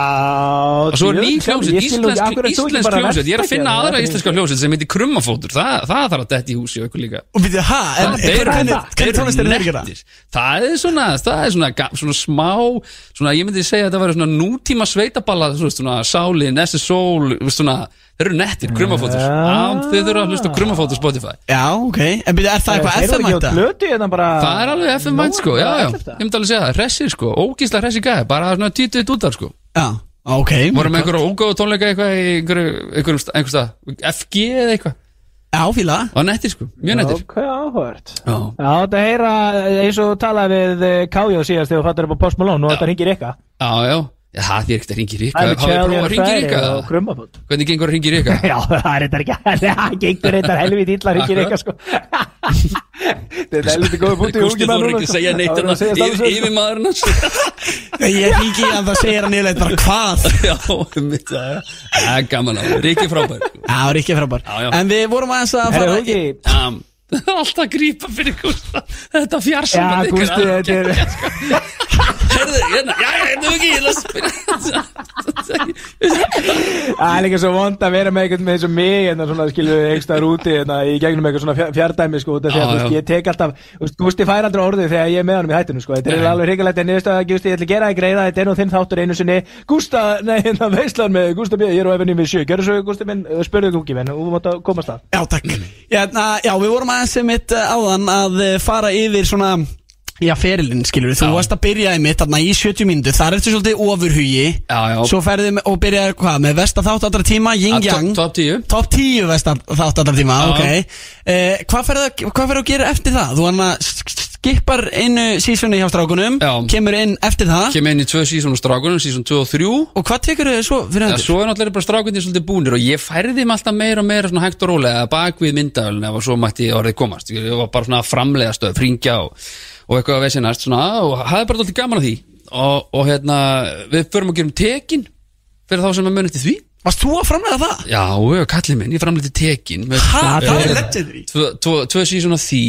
D: og svo er ný hljómsveit, íslensk, hljómsveit. Ég er að finna aðra íslenska hljómsveit sem heitir Krummafótur. Það, það þarf að detti í húsi okkur líka
B: Og þið, ha, en
D: Það-
B: hvernig tónlist er
D: nettir. það er svona, það er svona, smá svona, ég myndi segja að þetta væri svona nútíma sveitaballa, svona, Sáli, Nessi Sól, svona, þeir eru nettir Krummafótur,
C: Já.
D: þið þurfa að hlusta á Krummafótur Spotify.
B: Já, ok, en byrju, er það eitthvað
C: Þeir eru
B: FM
C: ekki á
B: hætta?
C: plötu hérna bara
D: það er alveg FM mænt sko, já, já, ég myndi alveg segja það, hressir sko. Ógísla hressi gæði, bara svona títið út af sko.
B: Já, ok.
D: Vorum einhverju ógóðu tónleika eitthvað í einhverju, einhverjum sta- einhver stað, FG eða eitthvað?
B: Já, fíla.
D: Og nettir sko, mjög nettir.
C: Ok, áhört.
D: Já.
C: Já, þetta heyra eins og talaði við Kájó síðast þegar þú fattar upp á Post Malone og þetta ringir eitthvað
D: Já, já, já, það er ekkert að ringi ríka
C: Það er
D: Hafið prófað
C: on
D: að ringi ríka Hvernig gengur að ringi ríka?
C: Já, það er þetta ekki Það gengur þetta helvið illa ringir eitthvað sko. Þetta er helvið góð búti
D: Gústi þóru ekki að segja neitt
C: annað
D: annað yfir, maðurinn hans.
B: Ég ringi að það segir hann yfirleitt bara hvað?
D: Já, það er Það gaman á, Ríki frábær. Sko.
B: Já, Rikki er frábær. En við vorum aðeins að fara
D: Það er alltaf að grípa fyrir Gústa. Þetta
C: Já,
D: fjarsamband
C: Gústi, þetta er
D: Herðu, hérna, já, hérna ekki Ég ætla að spyrja
C: Það er líka svo vond að vera með eitthvað með eins og mig hérna svona skilu einhverstaðar úti hérna í gegnum eitthvað svona fjar- fjárdæmi sko
D: já.
C: ég tek alltaf Gústi fær aldrei orðið þegar ég er með honum í hættinu sko. Þetta er alveg hrigalegt en niðurstaða að Gústi ég ætla að gera það greiða þetta er nú þinn þáttur einu sinni. Gústa, nei hérna veistlan með Gústa ég er á efinn við sjö, Gústi minn uh, að
B: aðeins sem mitt áðan að eh, fara yfir svona Já, ferilinn, skilur við, þú varst að byrja einmitt þarna í 70 mínútu, þar ertu svolítið ofurhugi.
D: Já, já.
B: Svo ferðið með- og byrjaði hvað, með vesta þátt allra tíma, yin yang?
D: Top 10
B: Top 10 vesta þátt allra tíma, ok. Eh, Hvað ferðu að- hvað ferðu að gera eftir það? Þú hann að skipar einu sísunni hjá strákunum
D: Já.
B: Kemur inn eftir það.
D: Kem inn í tvö sísón á strákunum, sísón 2 og 3
B: Og hvað tekur þau svo fyrir
D: Já,
B: endur?
D: svo er náttúrulega bara strákundi svolítið búnir og ég færði mig alltaf meira og meira svona hægt og rólega bak við myndavölin ef og svo mætti orðið komast. Ég var bara svona að framlega stöð, fringja og, og eitthvað að vesinast svona og hafði bara alltaf gaman að því. Og, og hérna, við förum að gera um tekin fyrir þá sem að munið til því.
B: Varst þú að framlega það?
D: Já, kallið minn, ég framlega til tekin með
B: Ha, það
C: er-
B: er legendary.
D: Tvö, tvö, tvö sísón af því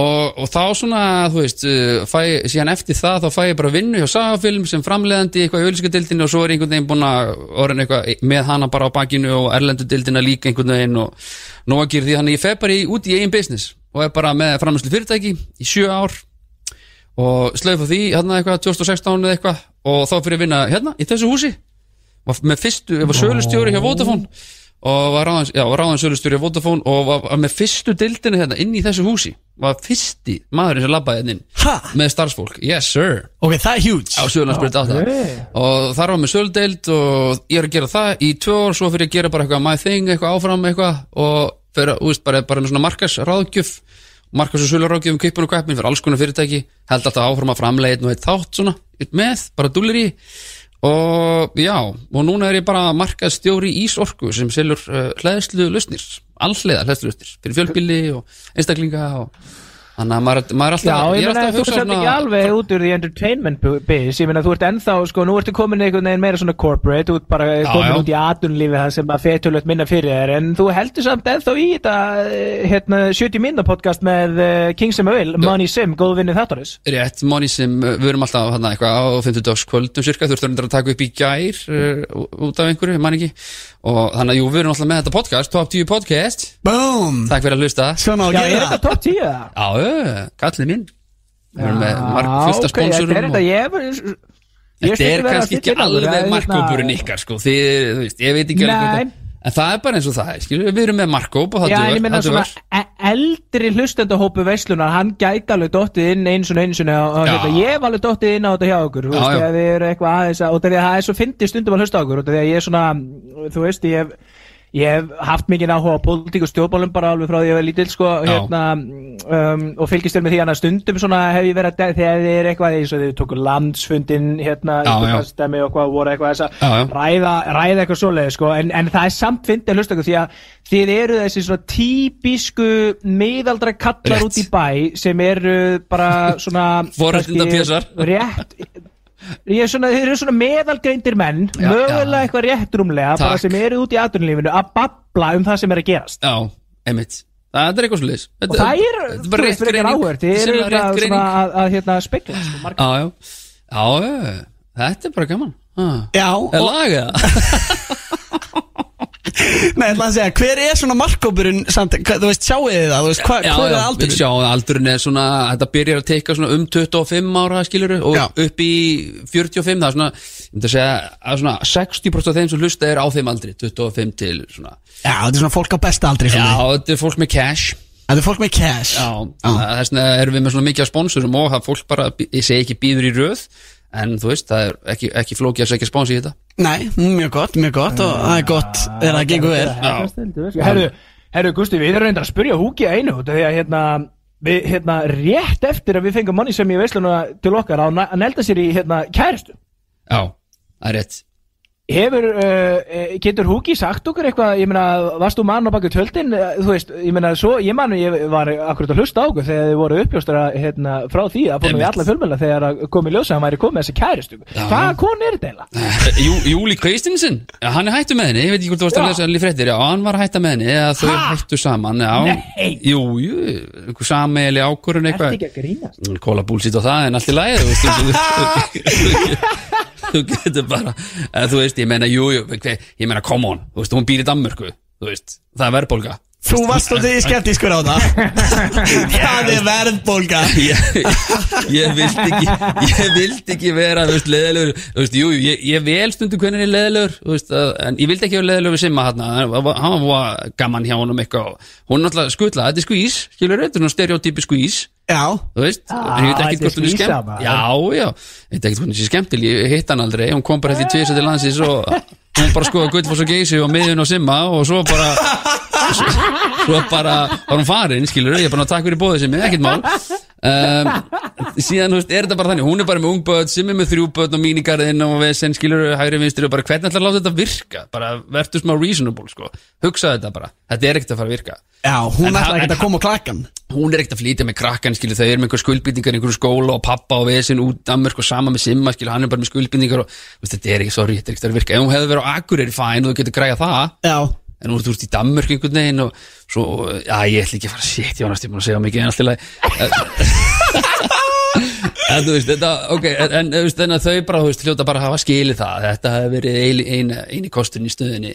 D: og, og þá svona, þú veist uh, fæ, síðan eftir það, þá fæ ég bara vinnu hjá Sagafilm sem framleiðandi eitthvað í auðlýsingadildinu og svo er einhvern veginn búin að orðin eitthvað með hana bara á bakinu og erlendu dildina líka einhvern veginn og nóg að gera því. Þannig ég fer bara í, út í eigin business og er bara með framleiðslu fyrirtæki í sjö ár og slaufa því hérna eitthvað 2016 eða eitthvað og þá fyrir að vinna hérna í þessu húsi. Var með fyrstu, ég var sölustjóri hjá Vodafone og var ráðan, já, var ráðan sölustjóri hjá Vodafone og var, var með fyrstu dildinu hérna inn í þessu húsi. Var fyrsti maðurinn sem labbaði hérna inn
B: Ha?
D: með starfsfólk, yes sir.
B: Ok, það er huge.
D: Á Söðlandsbyrð á það og þar var með söldeild og ég er að gera það í tvö ár svo fyrir að gera bara eitthvað my thing, eitthvað áfram eitthvað og fyrir, úst, bara, bara með svona markas ráðgjöf markas og sölurákjöfum kipun og kveppin fyrir alls konar fyrirtæki held alltaf áfram að framlega einn og eitt þátt svona með, bara dúlir í og já, og núna er ég bara markaðstjóri Ísorku sem selur uh, hlæðslu lausnir, allhlega hlæðslu lausnir fyrir fjölbili og einstaklinga og þannig að maður, maður er alltaf
C: Já, ég
D: er
C: meina
D: alltaf að
C: þú
D: hugsa
C: ert ekki alveg út úr því entertainment biz, ég meina þú ert ennþá, sko, nú ertu komin einhvern veginn meira svona corporate, þú ert bara komin
D: já.
C: út í atunlífi það sem að fetulegt minna fyrir þér, en þú heldur samt ennþá í þetta, eh, hérna, 70 minna podcast með uh, King Sim Will, Money Sim, góð vinnið þáttarins.
D: Rétt, Moni sem uh, við erum alltaf hana, eitthvað á 50 kvöldum cirka, þú ert að taka upp í gær uh, út af einhverju, man ekki. Og þannig að jú, við erum alltaf með þetta podcast Top 10 podcast,
B: Boom!
D: Takk fyrir að hlusta
B: Svona á að
C: Já,
B: gera
C: þetta top 10 það?
D: Já, kallið minn. Við erum með fullt af
C: ok, þetta er
D: sponsorum
C: þetta, ég
D: Þetta er kannski ekki alveg
C: það er
D: markkópurinn
C: hérna-
D: ykkar sko, þið, þú veist, ég veit ekki alveg það- En það er bara eins og það, skilur, við. Erum með markkóp og það
C: meina
D: það dugar.
C: e- eldri hlustendahópu veislunar, hann gæti alveg dottið inn eins og eins og hérna, ég hef alveg dottið inn á þetta hjá okkur, þú
D: Já,
C: veist,
D: já.
C: og það er svo fyndið stundum að hlusta okkur, og ég er svona, þú veist, ég hef, ég hef haft mikið áhuga á pólitík og stjórnbólum bara alveg frá því að ég var lítill, sko, hérna, um, og fylgist vel með því að stundum svona hef ég verið að, þegar þið er eitthvað, eins og þið tóku landsfundin, hérna, stemi og hvað voru eitthvað þess að ræða, ræða eitthvað svoleiði sko, en, en það er samt fyndið að hlusta ykkur því að þið eru þessi svona típisku miðaldra kallar
D: Rétt.
C: út í bæ sem eru bara svona rétt ég er svona, þeir eru svona meðalgreindir menn
D: Já,
C: mögulega
D: já.
C: eitthvað rétt rúmlega bara sem eru út í aðdunlífinu að babla um það sem er að gerast.
D: Já, einmitt. Það er eitthvað svolítið
C: og það er, þú veist, fyrir ekki áhverð þið eru eitthvað svona að, að hérna spekla sko,
D: Já, já, já, þetta er bara gaman. Ah.
B: Já,
D: Er
B: og,
D: það?
B: nei, ætla að segja, hver er svona markkópurinn samt, hva, þú veist, sjáu þið það, þú veist, hva,
D: Já,
B: hvað er
D: já, við
B: aldurinn?
D: að aldurinn er svona Þetta byrjar að teika svona um 25 ára skiluru og
B: Já.
D: upp í 45 það er svona, ég myndi að segja að svona 60% af þeim sem hlusta er á þeim aldri 25 til svona
B: Já, þetta er svona fólk á besta aldri
D: Já, þetta er fólk með cash
B: Þetta er fólk með cash
D: Já, þess vegna erum við með svona mikið af sponsorum og það fólk bara, ég segi ekki býður í röð en þú veist, það er ekki, ekki flókið að segja spons í þetta.
B: Nei, mjög gott, mjög gott og það er gott þegar það gengur vel.
C: Herru, herru Gusti, við erum reyndar að spyrja Húki að einu út af því að hérna við, hérna, rétt eftir að við fengum manni sem ég veisluna til okkar að nelda sér í hérna kæristu
D: Já, það er rétt
C: Hefur, uh, getur Húki sagt okkur eitthvað, ég meina, varst þú mann á baku tjöldin, uh, þú veist, ég meina, svo, ég man, ég var akkurat að hlusta á okkur þegar þið voru uppljóstra, hérna, frá því að fórum við alla fjölmjöla þegar að komið ljósa að hann væri komið þessi kæristu. Hvaða kon er þetta eiginlega?
D: Jú, Júli Kristinsen, hann er hættu með henni. Ég veit ekki hvort þú varst að lesa allir fréttir. Já, hann var að hætta með henni, eða þau hættu saman. Já,
C: Nei.
D: jú, jú, ákvörun
C: Ertu
D: eitthvað. kóla búlsitt á það en allt í lagi þú getur bara eða, þú veist, ég meina, jú, jú ég meina, come on, þú veist, hún býr í Danmörku þú veist, það er verðbólga.
B: Þú varst og þið skeptískur á það. Það er verðbólga.
D: Ég, ég vildi ekki ég vildi ekki vera, veist, leðilegur veist, jú, ég, ég vel stundu hvernig er ég leðilegur, veist, að, en ég vildi ekki vera leðilegur við Simma hann, hann var gaman hjá honum eitthvað, hún er náttúrulega skutla þetta er skvís, skilur þetta er svona stereotypi skvís
B: Já,
D: þú veist,
C: Ah,
D: en ég veit ekki
C: er
D: hvort hún er skemmt. já, já, ég veit ekki hvort hún sé skemmtil ég hitt hann aldrei, hún kom bara eftir tvisar til landsins og hún bara skoða Gullfoss og Geysi og miðun og Simma og svo bara svo, svo bara var hún farin, skilur ég er bara að taka fyrir bóðið sem ekkert mál um, síðan, þú veist, er þetta bara þannig? Hún er bara með ung börn, sem er með þrjú börn og mínigarðinn og vesen, skilur, hægri vinstri og bara hvernig ætlar að láta þetta virka, bara verður smá reasonable, sko, hugsa þetta bara. Þetta er ekkert að fara að virka.
B: Já, hún
D: En
B: ætla
D: hann-
B: ekki að koma á klakkan.
D: Hún er ekkert að flytja með krakkan skilu, þau eru með einhver skuldbýtingar í einhverju skóla og pappa og vesin út Danmörk og sama með Simma skilu, hann er bara með skuldbýtingar og veist, þetta er ekki, sorry, þetta er ekkert að virka. Ef hún hefði verið á Akureyri fæn og þú getur græja það.
B: Já,
D: en nú ertu út í Danmörk einhvern veginn og svo, já, ég ætla ekki að fara shit, ég var næstu búin að segja mikið en allt í lagi. En þú veist, þetta, ok en, þú veist, þau bara, þú veist, hljóta bara að hafa skilið það, þetta hefði verið eini, eini, eini kosturinn í stöðinni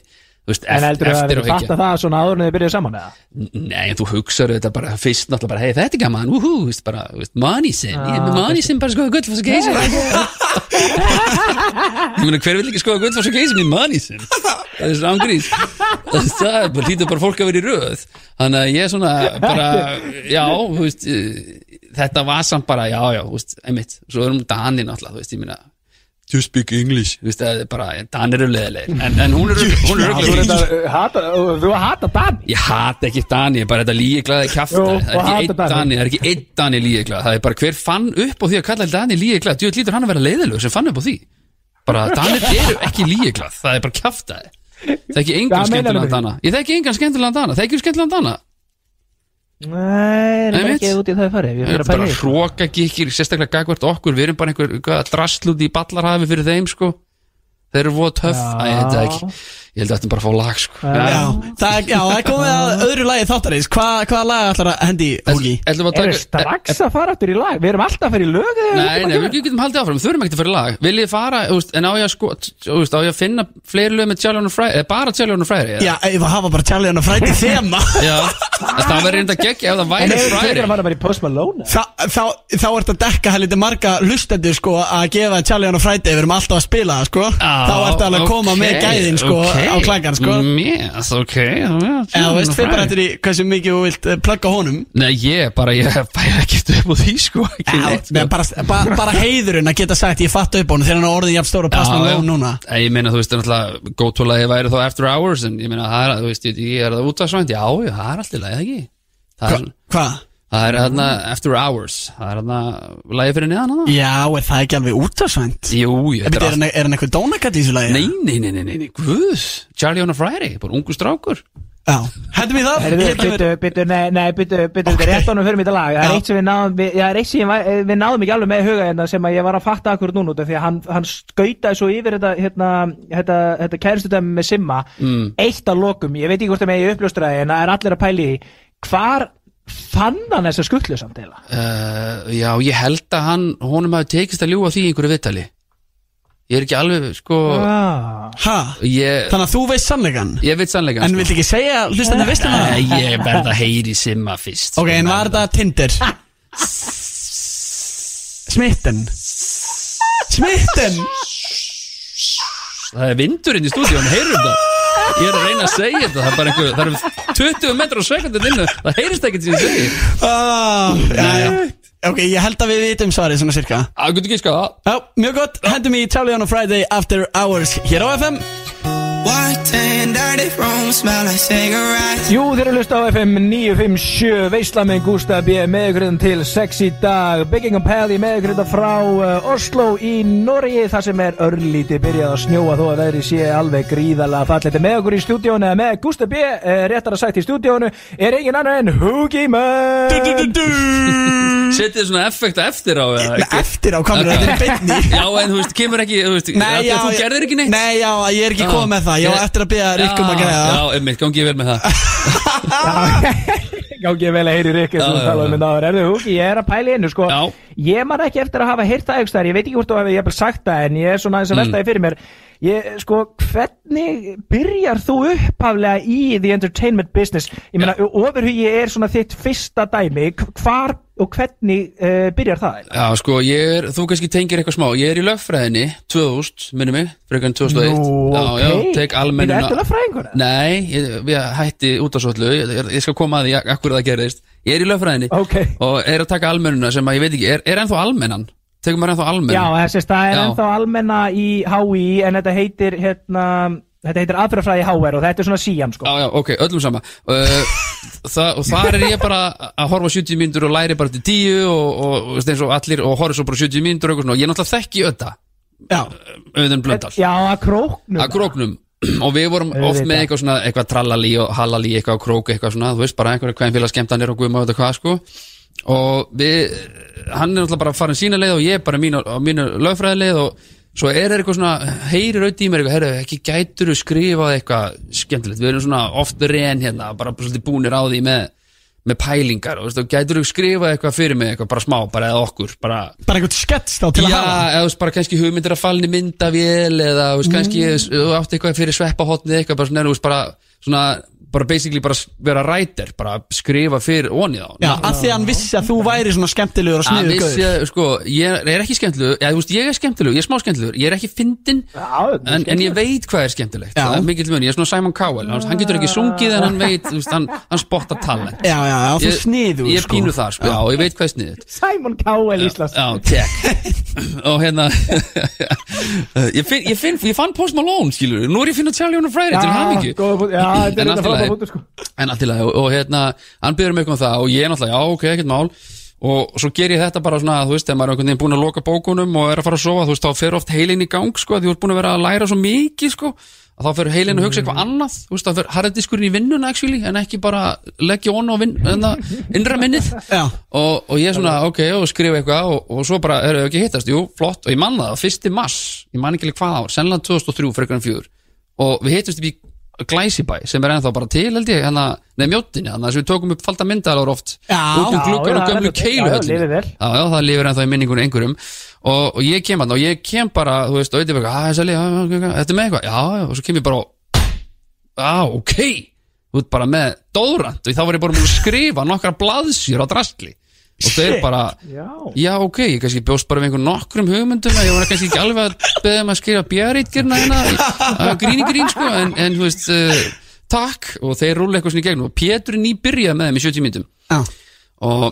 D: veist,
C: En heldur það að við
D: hyggja
C: fatta það svona áður en þið byrjuðu saman eða?
D: Nei, en þú hugsaður þetta bara fyrst náttúrulega bara, hei, þetta er gaman, úhú, veist, bara, veist, money sin, ég er með money sin bara skoða gullfoss og geysi. Ég meina, hver vil ekki skoða gullfoss og geysi með money sin? Það er svo ángrís Það er bara, hlýtur bara fólk að vera í röð. Þannig að ég er svona, bara, já, þú veist, eh, þetta var samt bara, já, já, þú veist, einmitt, svo erum Dani náttúrulega, þú veist, ég meina, to speak English. Er bara, Danir eru leðilegir en, en hún er, hún er
C: Þú uh, hata, uh, þú að hata Dani
D: Ég hata ekki bara þetta
C: Jú,
D: Það er
C: hata
D: einn
C: Dani.
D: Dani, það er ekki einn Dani lígeglað Það er bara hver fann upp á því að kalla Dani lígeglað Djú, lítur hann að vera leiðilug sem fann upp á því. Bara Danir eru ekki lígeglað Það er bara kjaftaði Það er ekki engan
C: því?
D: Dana. Ég þekki engan skemmtilegan Dana, þekki skemmtilegan Dana
C: Nei, það er ekki út í það farið.
D: Við erum bara
C: í því.
D: hróka gikir, sérstaklega gagvart okkur. Við erum bara einhver, einhver drastlút í ballarhafi fyrir þeim sko. Þeir eru voða töff. Æ, veit það ekki Ég held að þetta bara að fá lag sko.
C: Já.
B: Það er, já, það er komið að öðru lagi þáttarins. Hva, Hvaða lag ætlar að hendi,
D: að
C: Erum við strax að fara aftur í lag? Við erum alltaf að fara í lög
D: Nei, nei, við getum haldið áfram, við þurfum ekkert að fara í lag. Viljið þið fara, en á ég að sko á ég að finna fleiri lög með Charlie on a Friday eða bara Charlie on a Friday
B: Já, ef að hafa bara a Friday þema.
D: Já, það verður reynda geggi ef það væri
C: ef við fyrir
D: Friday
C: að fara bara í Post Malone
B: Þa, þá, þá ert að það sko. Á klagan sko
D: Yes, ok
B: eða þú veist fyrir bara eftir í hversu mikið þú vilt eh, plugga honum.
D: Nei, ég bara, ég fæði ekkert upp á því sko ekki sko.
B: bara, heiðurinn að geta sagt ég fatt upp á honum þegar hann er orðin jafn stór og passna
D: Já, já.
B: lón núna
D: Ég meina, þú veist, náttúrulega góttúrlagi væri þá After Hours en ég meina, það er, þú veist, ég, er það útvarsvænt Já, já, það er alltaf lagi, ekki. Það er,
B: Hvað?
D: Það er hérna After Hours. Það er hérna lagi fyrir neðan hana
B: Já, er það ekki alveg útvarsvænt?
D: Jú, ég
B: Er, er, hann- er hann eitthvað dónakat í þessu lagi?
D: Nei, nei, nei, nei, nei, nei, guð Charlie on a Friday, bara ungu strákur.
B: Já, hættum við það?
C: Byttu, byttu, nei, nei, byttu, byttu, þetta er rétt ánum fyrir mitt lag. Það er
B: Já.
C: eitt sem við náðum, við, já, það er eitt sem eh, við náðum ekki alveg með huga hérna sem að ég var að fatta akkur núna út af Því að hann, skautaði svo yfir þetta, hérna, þetta, þetta kæristu dæmi með Simma
D: Mm.
C: Eitt að lokum, ég veit ekki hvort það með ég uppljóstraði En það er allir að pæli því. Hvar fann hann þessa skuttlu samt eða?
D: uh, Já, ég held að hann honum hafi tekist að ljúga því í einhverju viðtali Ég er ekki alveg, sko
C: Ah.
B: Ha?
D: Ég,
B: Þannig að þú veist sannleikan
D: ég veit sannleika
B: En vilt ekki segja hlustandi veistum það?
D: Nei, ég verð að heyri simma fyrst
B: Ok, en var þetta Tinder? Smitten Smitten
D: Það er vindurinn í stúdíun, heyrum það Ég er að reyna að segja þetta Það er bara einhver, það eru 20 metrar á sekundin innu Það heyrist ekkert sem ég segi
B: ah, já, já. Ok, ég held að við vitum svarið svona cirka.
D: Það getur ekki sko
B: Já, mjög gott, hendum í Charlie on a Friday After Hours hér á FM
C: Jú, þeir eru hlust á FM 957 Veisla með Gústa B með ykkur hérna til sex í dag. Bygging og Peli með ykkur hérna frá uh, Oslo í Noregi þar sem er örlítið byrjað að snjóa þó að veðri sé alveg gríðalega fallet með okkur í stúdíónu eða með Gústa B uh, réttar að sagt í stúdíónu er engin annar en Hugi Mann
D: Setið þið svona effekt eftir á eða ekki?
B: Eftir á kameru, þetta er beinni?
D: Já, en þú veist, kemur ekki Þú, að gerðir ekki neitt.
B: Nei, já, ég er ekki komið með það Ég var eftir að byrja Rikkum að greiða
D: Já, einmitt, gangi ég vel með það
C: Gáði ég vel að heyri þú
D: já,
C: talaði
D: já.
C: um þetta áður. Erðu Hugi, ég er að pæla í einu sko
D: Já.
C: Ég man ekki eftir að hafa heyrt það þar Ég veit ekki hvort þú hefur ég hef sagt það En ég er svona aðeins að
D: Mm.
C: velta því fyrir mér Ég, sko, hvernig byrjar þú upphaflega í the entertainment business? Ég meina, ofurhugi er svona þitt fyrsta dæmi Hvar og hvernig uh, byrjar það?
D: Já, sko, ég er, þú kannski tengir eitthvað smá Ég er í lögfræðinni, 2000, minni mig Frekar en 2001
C: Nú,
D: Já,
C: ok.
D: já, tek almennina
C: Bíddu, ertu lögfræðingur, eða?
D: Nei, ég, ég hætti út á svollu ég, ég- skal koma að því akkur það gerðist Ég er í lögfræðinni
C: Ok.
D: Og er að taka almennuna sem að ég veit ekki Er, er ennþá almennan? Tekur maður ennþá almenn?
C: Já, það er ennþá almenna í HÍ En þetta heitir, hérna Þetta heitir aðfyrafræði HR og þetta er svona síam sko.
D: Já, já, ok, öllum sama. Uh, það, Og þar er ég bara að horfa á 70 mínútur og læri bara til 10 og, og, og, og allir og horfa svo bara 70 mínútur og ég náttúrulega þekki ötta
B: Já,
D: auðun blöndal.
C: Já, að króknum.
D: Að króknum. Og við vorum oft
C: Auðvitað.
D: með eitthvað svona eitthvað trallali og halali eitthvað á krók eitthvað svona, þú veist, bara einhverja hvem skemmtanir og guðma og þetta hvað sko. Og við, hann er náttúrulega bara en sína leið og ég bara á mínu lögfræðileið og svo er það eitthvað svona heyrir auðvitað í mér eitthvað, herru, ekki gætur skrifað eitthvað skemmtilegt, við erum svona oft ren hérna, bara svolítið búnir á því með, með pælingar og þú gætur skrifað eitthvað fyrir mig, eitthvað bara smá, bara eða okkur, bara
B: bara einhvern skets þá til að
D: Já,
B: hafa.
D: eða þú veist bara kannski hugmyndir að falni myndavél eða þú veist kannski þú átt eitthvað fyrir sveppahotni eitthvað bara svona, þú veist bara svona bara basically bara vera rætir bara skrifa fyrir onið á hann
B: Já, að því að hann vissi að þú væri svona skemmtilegur og
D: Hann
B: sniður
D: vissi
B: gauður
D: að, sko, ég er ekki skemmtilegur já, þú veist, ég er skemmtilegur, ég er smá skemmtilegur ég er ekki fyndin,
C: Já,
D: en, en ég veit hvað er skemmtilegt
B: Já.
D: það er mikill mun, ég er svona Simon Cowell hann, hann getur ekki sungið en hann veit, þú veist, hann, hann spottar talent.
B: Já, já, já, þú sniður
D: ég er pínu þar, sko, já, og ég veit hvað er sniðut
C: Simon Cowell Íslands.
D: Já, check Og hérna ég, finn, ég, finn, ég fann Post Malone, skilur Nú er ég að finna Charlie on a Friday til.
C: Já, þetta er
D: En
C: þetta sko.
D: En allt í lagi, og, og hérna Hann byrður mig eitthvað um það og ég er náttúrulega, já, ok, ekkert mál. Og svo ger ég þetta bara svona, þú veist, þegar maður er einhvern veginn búin að loka bókunum og er að fara að sofa, þú veist, þá fer oft heilin í gang, sko, því þú ert búin að vera að læra svo mikið, sko, að þá fer heilin að hugsa eitthvað annað, þú veist, þá fer harðardiskurinn í vinnuna, actually, en ekki bara leggja on á vinn, enna, innra minnið. Og, og ég svona, ok, og skrifa eitthvað og, og svo bara, erum við ekki hittast, jú, flott og ég man það, fyrsti mass, ég man ekki hvað ár sennilega 2003, frekar Glæsibæ sem er ennþá bara til, held ég, hérna neða mjóttinni, þannig að við tókum upp falda myndalar oft út um
C: já,
D: og gömlu
C: já,
D: það lifir ennþá í minningunni einhverjum. Og, og ég kem hann og ég kem bara, þú veist, auðvitað eitthvað, að þessi lið, þetta er með eitthvað, já, og svo kem ég bara já, ok. Þú veit, bara með dóðrand og þá var ég bara búin að skrifa nokkra blaðsjur á drastli og þau er bara,
C: Já.
D: Já, ok, ég kannski bjóst bara við einhver nokkrum hugmyndum að ég var kannski ekki alveg að beða um að skrifa björritgerna hérna, að gríni grín, sko, en, en þú veist, uh, takk, og þeir rúlega eitthvað svona í gegnum og Pétur er nýbyrjað með þeim í 70 mínutum
B: Já,
D: og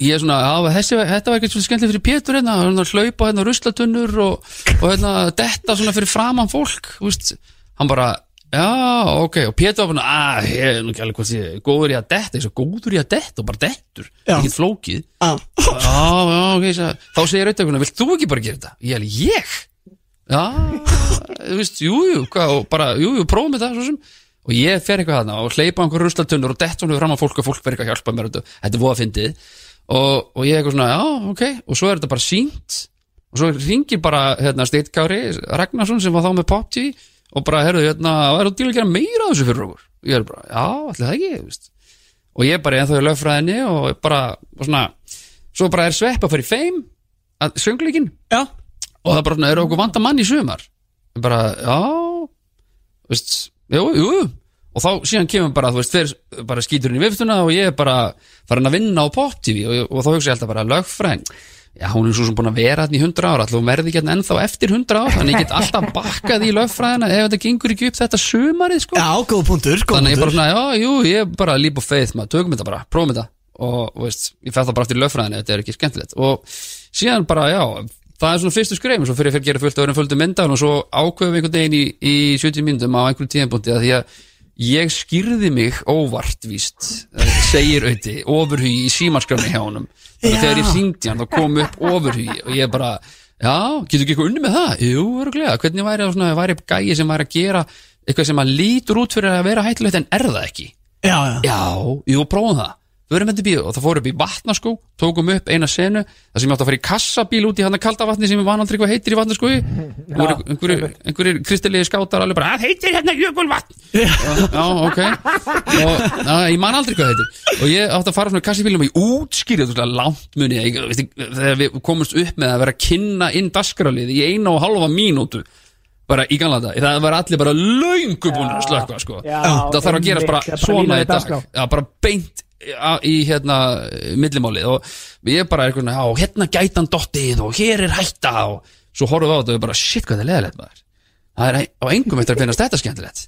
D: ég er svona, þessi, þetta var ekkert svona skemmtileg fyrir Pétur hérna, hann að hlaupa hérna ruslatunnur og, og hérna detta svona fyrir framann fólk, þú veist. Hann bara, já, ok og Pétur var bara, að, ég er nú ekki alveg hvað sé góður í að detta, ég svo góður í að detta og bara dettur,
B: Já.
D: ekki flókið.
B: Já,
D: já, ok, ég sagði, þá segir auðvitað, vilt þú ekki bara gera þetta? Ég alveg, ég? Já, þú veist, jú, jú, hvað, og bara, jú, jú, prófum þetta, svo sem. Og ég fer eitthvað þarna og hleypa einhver ruslatunnur og dett hún fram á fólk og fólk verður eitthvað að hjálpa mér þetta, þetta er voða fyndið. Og, og ég eitthvað svona, já, ok. Og svo er þetta bara sínt og svo ringir bara, hérna, Steitkári Ragnarsson sem var þá með Pop TV og bara, herðu, hérna, er að dýla að gera meira af þessu fyrir okkur? Ég er bara, já, allir það ekki, þú veist. Og ég bara ennþá í lögfræðinni og bara, og svona svo bara er svepp að fara í feim að söngleikin
B: já.
D: Og það bara, svona, eru okkur vanda mann í sumar? Ég bara, já veist, jú, jú. Og þá síðan kemur bara, þú veist, fyrir bara skíturinn í viftuna og ég er bara farin að vinna á pop-tv og, og þá hugsa ég alltaf bara lögfræðin, já, hún er svo sem búin að vera hérna í 100 ára, alltaf hún verði ekki hérna ennþá eftir 100 ára, þannig ég get alltaf bakkað í lögfræðina ef þetta gengur ekki upp þetta sumarið, sko.
B: Já, góð punktur, góð
D: þannig ég bara
B: punktur.
D: svona, já, jú, ég er bara líp og feið maður, tökum þetta bara, prófum þetta. Og, og veist, ég fætt það bara aftur í lögfræðinu, þetta er ekki skemmtilegt. Og síðan bara, já það er svona fyrstu skreifin, svo fyrir fyrir að gera fullt öðrum fullt myndan og svo ákveðum við einhvern veginn í, í 70 myndum á einhverjum tíðanbúndi að því að ég skýrði mig óvart víst, eh, segir auði ofurhugi í símarskrafni hjá honum. Þegar ég hringdi hann þá kom upp ofurhugi og ég bara, já, getur ekki eitthvað unni með það? Jú, öruglega, hvernig væri það svona, væri gæi sem væri að gera eitthvað sem að lítur út fyrir að vera hættulegt en er það ekki?
B: Já, já,
D: já, jú, prófum það erum þetta í bíó og það fór upp í vatnaskó tókum upp eina senu þar sem ég átti að fara í kassabíl út í hann að kalda vatni sem ég van aldrei hvað heitir í vatnaskói einhverjir, einhverjir, einhverjir kristilegi skátar alveg bara, það heitir hérna jökulvatn. Já, ok. Og já, ég man aldrei hvað heitir. Og ég átti að fara í kassabílum og ég svona langt muni ég, ekki, þegar við komumst upp með að vera að kynna inn dasgrálið í eina og halva mínútu bara í ganlega þetta, það var allir bara löngu búin að slökka sko. Það þarf að gerast bara
C: það
D: svona í dag. bara beint í hérna millimálið og ég bara er eitthvað, já, hérna gætan dottið og hér er hætta. Og svo horfum við á þetta og við bara, shit, hvað er leðilegt maður? Það er á engum eftir að finnast þetta skemmtilegt.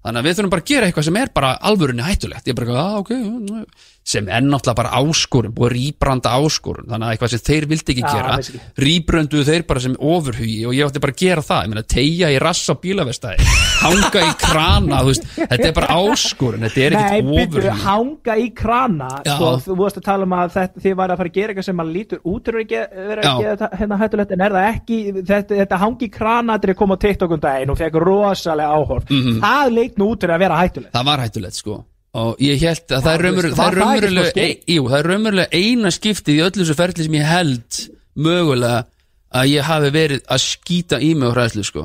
D: Þannig að við þurfum bara að gera eitthvað sem er bara alvörunni hættulegt. Ég er bara, að, ok, já, sem er náttúrulega bara áskorun, búið rýbranda áskorun. Þannig að eitthvað sem þeir vildi ekki gera
C: ekki.
D: rýbrönduðu þeir bara sem ofurhugi og ég átti bara að gera það, ég meina tegja í rass á bílavestæði, hanga í krana þú veist, þetta er bara áskorun þetta er
C: Nei,
D: ekkert
C: byrju,
D: ofurhugi.
C: hanga í krana sko, Þú vorst að tala um að þetta, þið var að fara að gera eitthvað sem að lítur út
D: Já.
C: gera þetta hérna hættulegt en það ekki, þetta, þetta hangi í krana þetta að koma á TikTok daginn og fekk rosalega áhorf. Það leit nú út fyrir að vera hættulegt.
D: Það var hættulegt sko. Og ég held að það það er raunverulega
C: smá
D: e, það er raunverulega eina skiptið í öllu þessu ferli sem ég held mögulega að ég hafi verið að skýta í mig á hræðslu sko.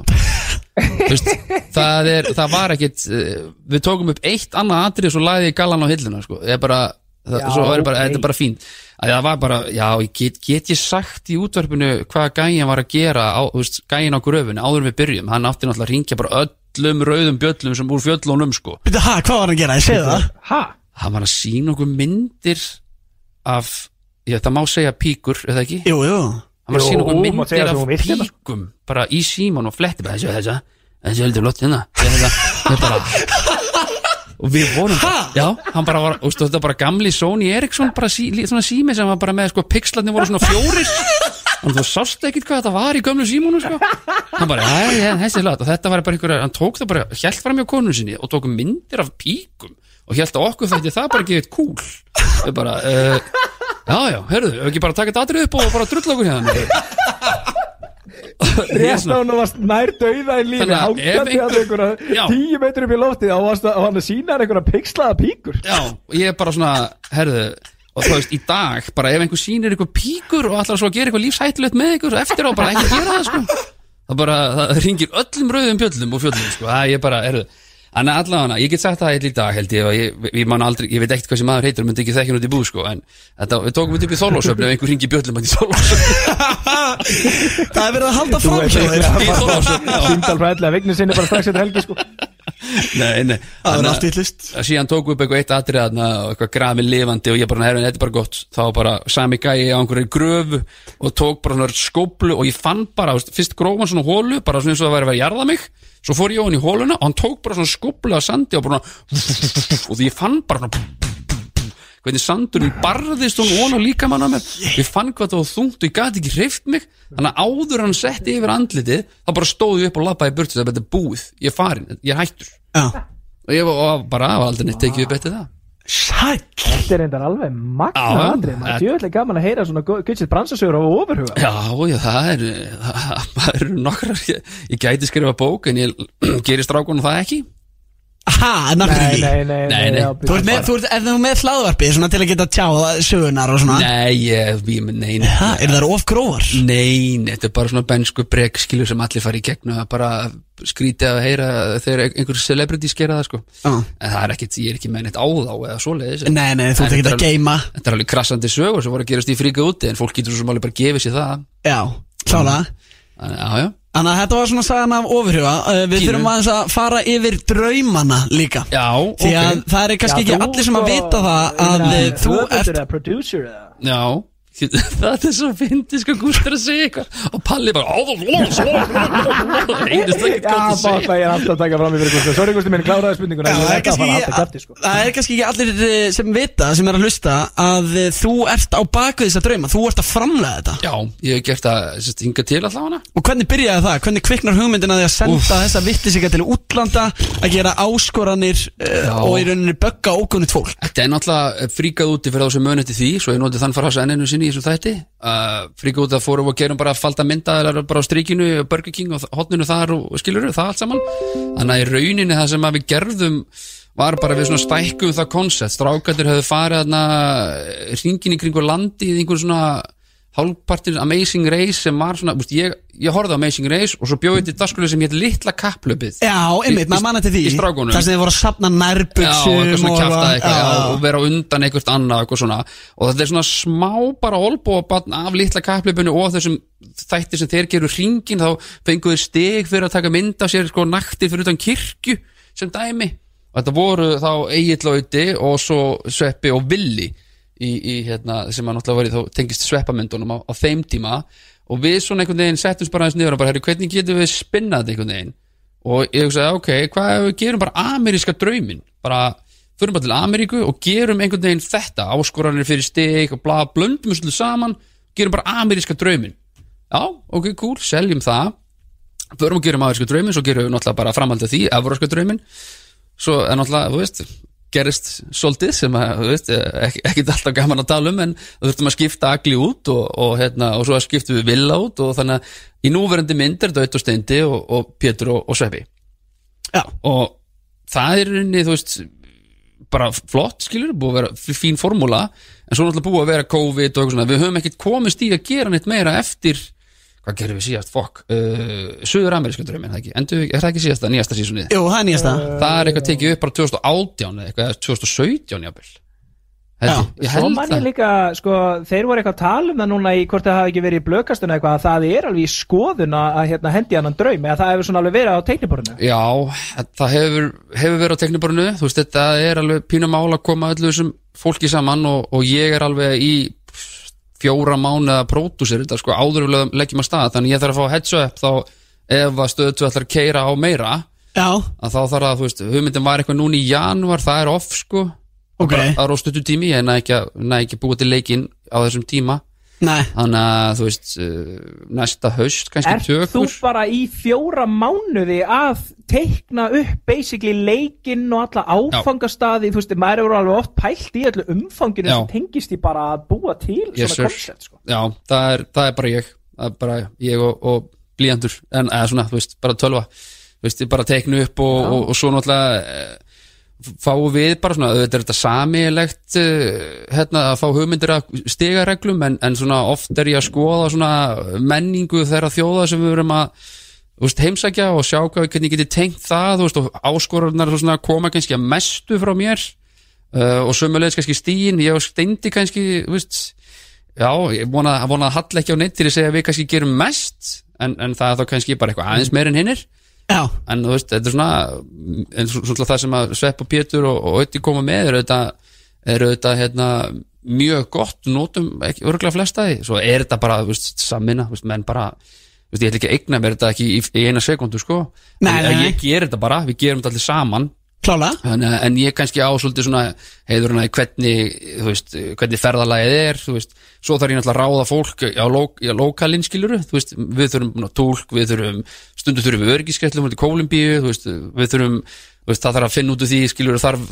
D: Vist, það, er, það var ekkit eh, við tókum upp eitt annað atrið og svo lagði ég gallan á hilluna sko. ég bara, það,
C: Já,
D: ég bara, þetta er bara fínt. Að það var bara, já, get, get ég sagt í útvarpinu hvað gæin var að gera á, gæin á gröfinu áður við byrjum, hann átti náttúrulega að ringja bara öllum rauðum bjöllum sem úr fjöllunum sko
B: Byrju, ha, hvað var hann að gera? Ég segði það
C: Ha?
D: hann var að sína okkur myndir af, ég þetta má segja píkur, eða ekki?
B: Jú, jú
D: hann var að sína okkur myndir af píkum bara í síman og fletti bara þessu, þessu, þessu heldur lott hérna þetta, þetta bara og við vorum bara, já, hann bara var ústu, þetta var bara gamli Sony Ericsson bara sí, svona sími sem var bara með, sko, pixlarnir voru svona fjórir og þú sást ekkit hvað þetta var í gömlu símunu, sko? Hann bara, já, þessi lat og þetta var bara einhver, hann tók það bara, hjælt fram hjá konu sinni og tók myndir af píkum og hjælt að okkur þætti það bara eitt kúl við bara, uh, já, já, hörðu, ef ekki bara taka þetta aðrið upp og bara drulla okkur hérna
C: Rétt á hann og varst nær dauða í lífi
D: að
C: Hákandi að
D: einhver-
C: einhverja tíu metrum í loftið og varst að- hann sínar einhverja pixlaða píkur.
D: Já, ég er bara svona, herðu og þú veist, í dag, bara ef einhver sýnir eitthvað píkur og ætlar svo að gera eitthvað lífshættulegt með ykkur eftir á, bara ekki gera það, sko það bara, það ringir öllum rauðum bjöllum og fjöllum, sko, það ég bara, herðu Þannig að allavega, ég get sagt það eitt í dag held ég og ég, ég, man aldrei, ég veit ekkert hvað sem maður heitir og myndi ekki þekki hann út í búð sko en þetta, við tókum þetta upp í þorlásöfni ef einhver ringi bjöllum hann í þorlásöfni
B: Það er verið að halda
C: Þú
B: fram
C: veist
B: hjá
C: ekki
B: þér
C: að
D: Í Þorlákshöfn, já.
C: Símdal fræðilega vignin sinni bara strax eftir helgi sko
D: Nei, nei.
B: Það
D: Þannig
B: allt í hlust
D: að síðan tók upp eitthvað eitt þarna og eitthvað grafið lifandi og ég bara, herra, þetta er bara gott. Þá var bara sami gæi á einhverju gröfu og tók bara svona skóplu og ég fann bara, fyrst grófan svona hólu bara svona eins og það væri að vera að jarða mig. Svo fór ég á hann í hóluna og hann tók bara svona skóplu af sandi og bara og því ég fann bara svona hvernig sandurinn barðist hún ón á líkamann á mér. Ég fann hvað það var þungt og ég gati ekki hreift mig. Þannig að áður en hann setti yfir andlitið þá bara stóð ég upp og labbaði burt þetta er búið, ég er farin, ég er hættur.
B: Já.
D: Og ég var og bara hafa aldrei neitt tekið upp eftir það.
B: Sæll.
C: Þetta er reyndar alveg magna
D: Já,
C: andrið maður er djöðlega gaman að heyra svona guttsitt bransasögur á ofurhuga.
D: Já, já, það er eru nokkrar. Ég, ég gæti skrifa bók en ég gerir strákunum það ekki
B: Ha,
C: Nei, nei, nei,
D: Nei, nei.
B: Þú ert með, þú ert, er þú með hlaðvarpi svona til að geta tjáða sögunar og svona.
D: Nei, ég, ég nei, nei,
B: Ha, er það of grófar?
D: nei, nei, þetta er bara svona bensku brek skilur sem allir fara í gegn og það bara skrítið að heyra þegar einhver celebrities gera það sko.
B: Já.
D: en það er ekkit, ég er ekki með neitt á þá eða svoleiðis
B: Nei, nei, þú ert ekki að geima
D: Þetta er alveg krassandi sögur sem voru að gerast í fríka úti en fólk getur svo sem alveg bara gefið sér það.
B: Já, klála
D: Þannig, Já, já
B: Þannig að þetta var svona sagan af ofurhuga. Uh, Við
D: Pínu.
B: þurfum aðeins að fara yfir draumana líka.
D: Já,
B: Því að
D: ok.
B: það er kannski ekki allir sem að vita það að uh, þú ert
C: producer eða?
D: Já, það er svo fyndið sko Gústur að segja eitthvað og Palli bara heyrist það ekki
C: Já,
D: gott að segja
C: að ég er alltaf að taka fram í fyrir Gústi Sorry Gústi minn, kláraði spurninguna
B: Já, það, er kannski ekki,
C: alltaf sko
B: er allir eh, sem vita sem er að hlusta að eh, þú ert á baku þess að drauma þú ert að framlega þetta
D: Já, ég hef gert það hinga til allavega
B: og hvernig byrjaði það? Hvernig kviknar hugmyndin að því að senda þessa vittisika til útlanda að gera áskoranir uh, og í rauninni bögga ókunnit fólk
D: Í þessum þætti. Uh, fríkað úti að fórum og gerum bara falda mynda bara á strikinu, Burger King og hotninu þar og skilur það allt saman. Þannig að í rauninni það sem við gerðum var bara við svona stækkum það koncept. Strákandir höfðu farið þarna ringin í kringu landi í einhver svona hálfpartin Amazing Race sem var svona, úst, ég, ég horfði á Amazing Race og svo bjóði þetta dagskurlega sem hétt Litla Kapplöpið
B: Já, einmitt, maður manna til því. þar sem þið voru að sapna
D: Já,
B: nærbuksum
D: eitthvað svona kjafta eitthvað, já,
B: já,
D: og vera undan eitthvað annað eitthvað svona, og þetta er svona smá bara olbóabann af litla kapplöpunni og þessum þætti sem þeir gerur hringin þá fenguðu stig fyrir að taka mynd af sér sko naktir fyrir utan kirkju sem dæmi, og þetta voru þá Egil Lauti og svo Sveppi og Villi í, í hérna, sem að náttúrulega verið þá tengist sveppamyndunum á, á þeim tíma. Og við svona einhvern veginn settumst bara aðeins niður og bara, herri, hvernig getum við spinnað einhvern veginn? Og ég hugsaði, ok, hvað gerum bara ameríska drauminn, bara förum bara til Ameríku og gerum einhvern veginn þetta áskoranir fyrir stig og bla, blöndum við svolítið saman, gerum bara ameríska drauminn. Já, ok, cool, seljum það. Förum og gerum ameríska drauminn, svo gerum við náttúrulega bara framhaldið því, evróska drauminn. Svo er náttúrulega, þú veist gerist svolítið sem að, þú veist, ekki, ekkit alltaf gaman að tala um en þú þurftum að skipta agli út og, og, hérna, og svo að skiptum við villa út og þannig að í núverandi mynd er Daut og Steindi og, og Pétur og, Sveppi
B: já,
D: og það er rauninni, þú veist bara flott, skilur, búið að vera fín formúla, en svo náttúrulega búið að vera COVID og eitthvað svona, við höfum ekkert komist í að gera neitt meira eftir hvað gerum við síðast, fokk. Uh, Suður ameríska draumin, það ekki, endur, er það ekki síðasta nýjasta sísunni,
B: jú, það er nýjasta.
D: Það er eitthvað tekið upp bara 2018 eða eitthvað, eða 2017 jáfnvel
B: Já.
D: ég,
C: Svo
D: held
C: man ég
D: það.
C: líka, sko, þeir voru eitthvað að tala um það núna í hvort það hafi ekki verið í blökastuna eitthvað að það er alveg í skoðun að hérna, hendi hann draum eða það hefur svona alveg verið á teikniborinu
D: Já, það hefur, hefur verið á tekniborinu þú veist, þetta er alveg pínu mál að koma öllu þessum fólki saman og, og ég er alveg í fjóra mánuða pródúsir þetta sko áður við leggjum að stað. Þannig ég þarf að fá heads up þá ef að stöðu ætlar að keira á meira
B: Já,
D: að þá þarf að, þú veist, hugmyndin var eitthvað núna í janúar, það er off sko.
B: Ok.
D: það er á stötu tími, ég næ ekki, ekki búa til leikinn á þessum tíma þannig að, þú veist, uh, næsta haust kannski
C: Er þú
D: tökur
C: bara í fjóra mánuði að teikna upp basically leikinn og alla áfangastaði? Þú veist, maður eru alveg oft pælt í allu umfanginu
D: Já.
C: sem tengist í bara að búa til
D: Yes,
C: svona koncept sko.
D: Já, það er, það er bara ég. Er bara ég og, og blíjandur en eða svona, þú veist, bara tölva. Þú veist, ég bara teknu upp og, og, og svo náttúrulega eh, fáum við bara svona, auðvitað er þetta samilegt hérna að fá hugmyndir af stigareglum en, en svona oft er ég að skoða svona menningu þeirra þjóða sem við verum að veist, heimsækja og sjá hvað, hvernig ég geti tengt það veist, og áskorurnar svo svona koma kannski að mestu frá mér uh, og sömulegis kannski stíin, ég og steindi kannski, veist já, ég vona, vona að halla ekki á neitt til að segja að við kannski gerum mest en, en það er þá kannski bara eitthvað aðeins meir en hinnir
B: já,
D: en þú veist, þetta er svona en svo- svona það sem að Svepp og Pétur og, Ötti koma með er auðvitað er auðvitað hérna mjög gott notum ekki örgulega flesta því. Svo er þetta bara, veist, samminna þú veist, menn bara, veist, ég ætla ekki að eigna mér þetta ekki í, í eina sekundu, sko.
B: Nei,
D: en,
B: nei.
D: ég ger þetta bara, við gerum þetta allir saman
B: klála.
D: En, en ég kannski á svolítið svona heiður hana í hvernig, þú veist, hvernig ferðalagið er, þú veist, svo þarf ég náttúrulega að ráða fólk á, ló, á lokalinn skiluru, þú veist, við þurfum tólk, við þurfum, stundu þurfum við örgiskætlum til Kólumbíu, þú veist, við þurfum veist, það þarf að finna út úr því, skilur þarf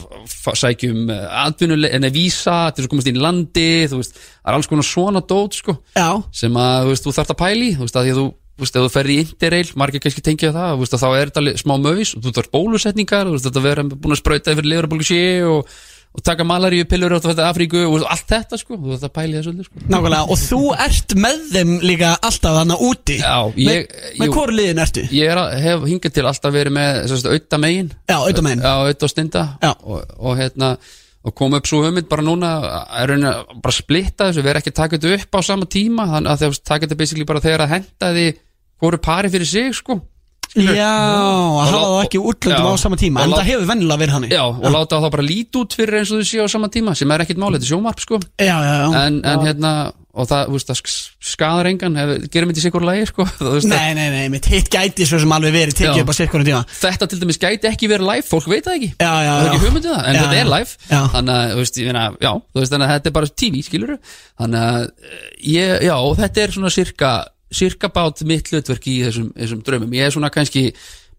D: að sækjum atvinnuleg, en að vísa til þess að komast inn í landi, þú veist það er alls konar svona dót, sko
B: Já,
D: sem að, þú veist, þú þarft að pæli þú veist, að því að þú, þú veist, ef þú ferði í interrail margir kannski tengja það, að þá er þetta smá og þú þarf bólusetningar, þú veist, þetta vera búin að sprauta yfir liðurabólgu sé og, og taka malaríu pillur átt að þetta Afríku og allt þetta, sko, þú þarft að pæli þessu öllu, sko
B: nákvæmlega Og þú ert með þeim líka alltaf þannig úti
D: Já, ég-
B: Með, með
D: jú.
B: hvort liðin ertu?
D: Ég er að, hef hingað til alltaf verið með þess að auðta megin
B: Já, auðvitað megin.
D: Já, auðta og stinda
B: Já.
D: og, og hérna og kom upp svo hugmynd bara núna er raunin að bara splitta þessu, erum ekki að taka þetta upp á sama tíma, þannig að þegar taka þetta basically bara þegar að henda því hvoru pari fyrir sig, sko Skilurðu?
B: Já, að hafa það ekki útlöndum
D: Já.
B: á sama tíma En það hefur vennilega verið hann
D: Já, og láta það bara lít út fyrir eins og þau séu á sama tíma sem er ekkit máli, þetta er sjómarp, sko
B: já, já, já.
D: en, en hérna, og það, þú veist, það sk- skadar engan, gerum þetta í sikur lagi, sko. Veist,
B: Nei, nei, nei, mitt hitt gæti svo sem alveg verið tekið upp á sirkunum tíma.
D: Þetta til dæmis gæti ekki verið live, fólk veit það ekki.
B: Já, já,
D: það er ekki hugmyndið það, en
B: Já,
D: þetta er live. Þannig að, þú veist, ég meina, já, veist, þannig að þetta er bara TV, skilur þannig að, eh, ég, já, þetta er svona cirka, cirka bát mitt hlutverk í þessum, þessum draumum, ég er svona kannski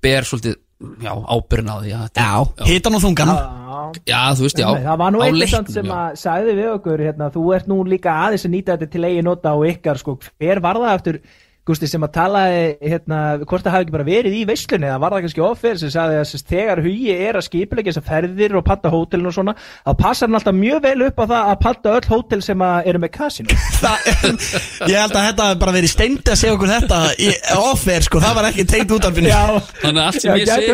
D: ber svolítið, já, ábyrn á því já, þetta-
B: Já, hitan og þungan.
C: Já.
D: já, þú veist, já.
C: Það var nú eitthvað sem að sagði við okkur hérna, þú ert nú líka aðeins að nýta þetta til eigi nota á ykkar sko, hver var það eftir Gústi sem að talaði hérna, hvort það hafi ekki bara verið í veislunni það var það kannski offer sem sagði að sérst, þegar hugi er að skipilegja þessar ferðir og panta hótelin og svona þá passar hann alltaf mjög vel upp á það að panta öll hótel sem að eru með kasinu
B: Ég held að þetta hafi bara verið steindi að segja okkur þetta í offer, sko, það var ekki tengt útarfinu
D: Þannig að allt sem
C: Já,
D: ég er
C: gæti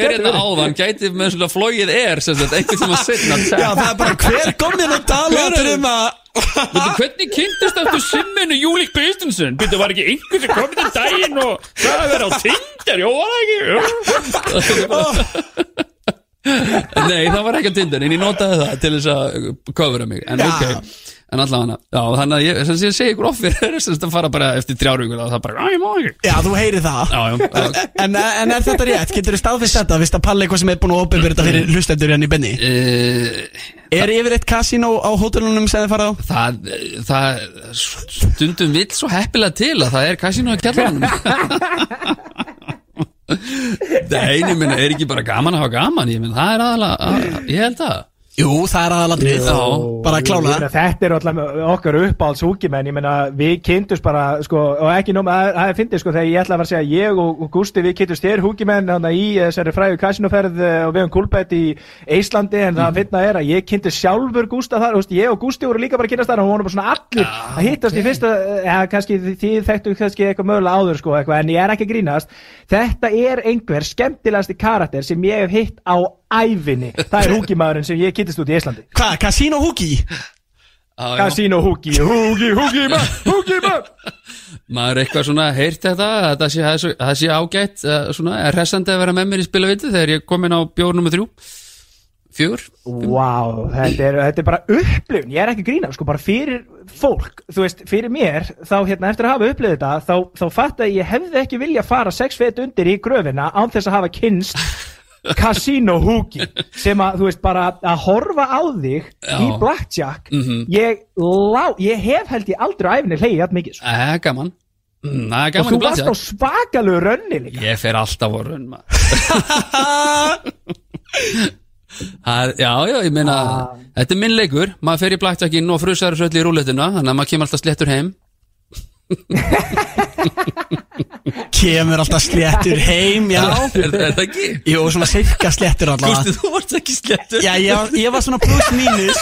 D: hérna
C: verið.
D: áðan gæti með svona flóið er sem sagt, einhvern tíma setna
B: Já, það er bara hver kom þér að tala um að
D: Veitu, hvernig kynntist aftur simminu Júlík Kristensen? Býttu, var ekki einhver sem kom til daginn og það að vera á Tinder? Jó, var það ekki? Nei, það var ekki á Tinder en ég notaði það til þess að kofra mig en ok, en allavega já, þannig að ég, sem ég segi ykkur ofir er þess að fara bara eftir þrjárvíkur og það bara, að ég má ekki
B: Já, þú heyrir það
D: Já, já, já.
B: En, en er þetta rétt? Getur þú staðfist þetta? Vist að Palli eitthvað sem er búin að opinbyrja þetta fyrir hlustendur hérna í benni?
D: Uh,
B: Er yfir eitt kasínó á hótelunum sem þið farað á?
D: það, það stundum vill svo heppilega til að það er kasinu að kjallarunum Nei, ég minna, er ekki bara gaman að hafa gaman ég minna, það er aðalega, ég held að
B: Jú, það er aðalandrið
D: Já.
B: Bara klála
C: Þetta er alltaf okkar uppáhalds húkimenn Ég meina við kynntumst bara sko, og ekki nóma, það er fyndið sko þegar ég ætla að vera að segja ég og, Gústi við kynntumst þér húkimenn í þessari fræðu kasinoferð eh, og við höfum kúlbett í Íslandi en það finna er að ég kynnti sjálfur Gústa þar, veist, ég og Gústi voru líka bara að kynnast þar og var bara svona allir að hittast í fyrsta, ja, kannski því þekktu kannski eitthvað mögulega áður sko eitthvað, en ég er ekki grínast. Þetta er einhver skemmtilegasti karakter sem ég hef hitt á ævinni. Það er húkimaðurinn sem ég kittist út í Íslandi
B: Hvað, Casino?
D: Já, já.
C: Casino húki, húki, húki maður, húki maður
D: maður er eitthvað svona heyrt þetta að það sé, það sé, ágætt svona, er hressandi að vera með mér í spilaviti þegar ég kom inn á bjór nummer þrjú fjögur
C: Vá, þetta er, þetta er bara upplifun, ég er ekki grína, sko, bara fyrir fólk, þú veist, fyrir mér, þá hérna eftir að hafa upplifið þetta, þá, þá fatt að ég hefði ekki vilja fara sex fet undir í gröfina án þess að hafa kynst Casino Hookie sem að, þú veist, bara að horfa á þig í
D: Já.
C: Blackjack
D: Mhm.
C: ég, lá, ég hef held ég aldrei á æfinni hleyið jafn mikið, sko.
D: Það er gaman Mm,
C: og þú
D: í
C: varst á
D: blaðsjá
C: svakalegu rönni líka
D: Ég fer alltaf á er- Já, já, ég meina
C: Ah.
D: Þetta er minn leikur, maður fer í blackjackinn og frusar svo í rúletina, þannig að maður kemur alltaf sléttur heim
B: Kemur alltaf sléttur heim, já.
D: Er, er það ekki?
B: Jú, svona sirka sléttur allavega.
D: Gústi, þú varst ekki sléttur.
B: Já, ég, ég var svona plus mínus.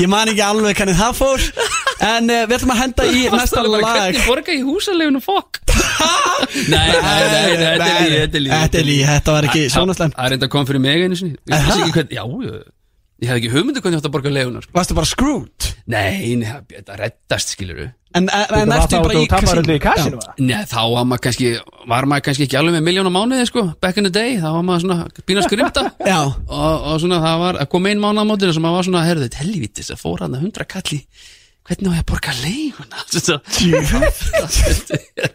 B: Ég man ekki alveg hvernig það fór. En uh, við ætlum að henda í næsta lag.
D: Hvernig borga í húsalegunum fokk? Nei, nei, nei, þetta er líð, þetta er líð
B: Þetta var ekki svona slæmt.
D: Það er enda kom fyrir mig einu sinni. Já, ég- ég hef ekki hugmyndu hvernig ég átt að borga legunar
B: Varstu bara screwed?
D: Nei, nei, þetta reddast, skilur
B: En, en,
C: Þú
B: en
C: var
B: ertu bara í kasínu?
C: kassinu
D: Nei, þá var maður kannski Var maður kannski ekki alveg með miljón á mánuði, sko Back in the day, þá var maður svona Bína skrimta
B: Já,
D: og, og svona það var að koma einn mánu á mótinu sem maður var svona, herðu, þetta helvítis að fór hann að hundra kalli hvernig á ég að borga leiguna? Svo-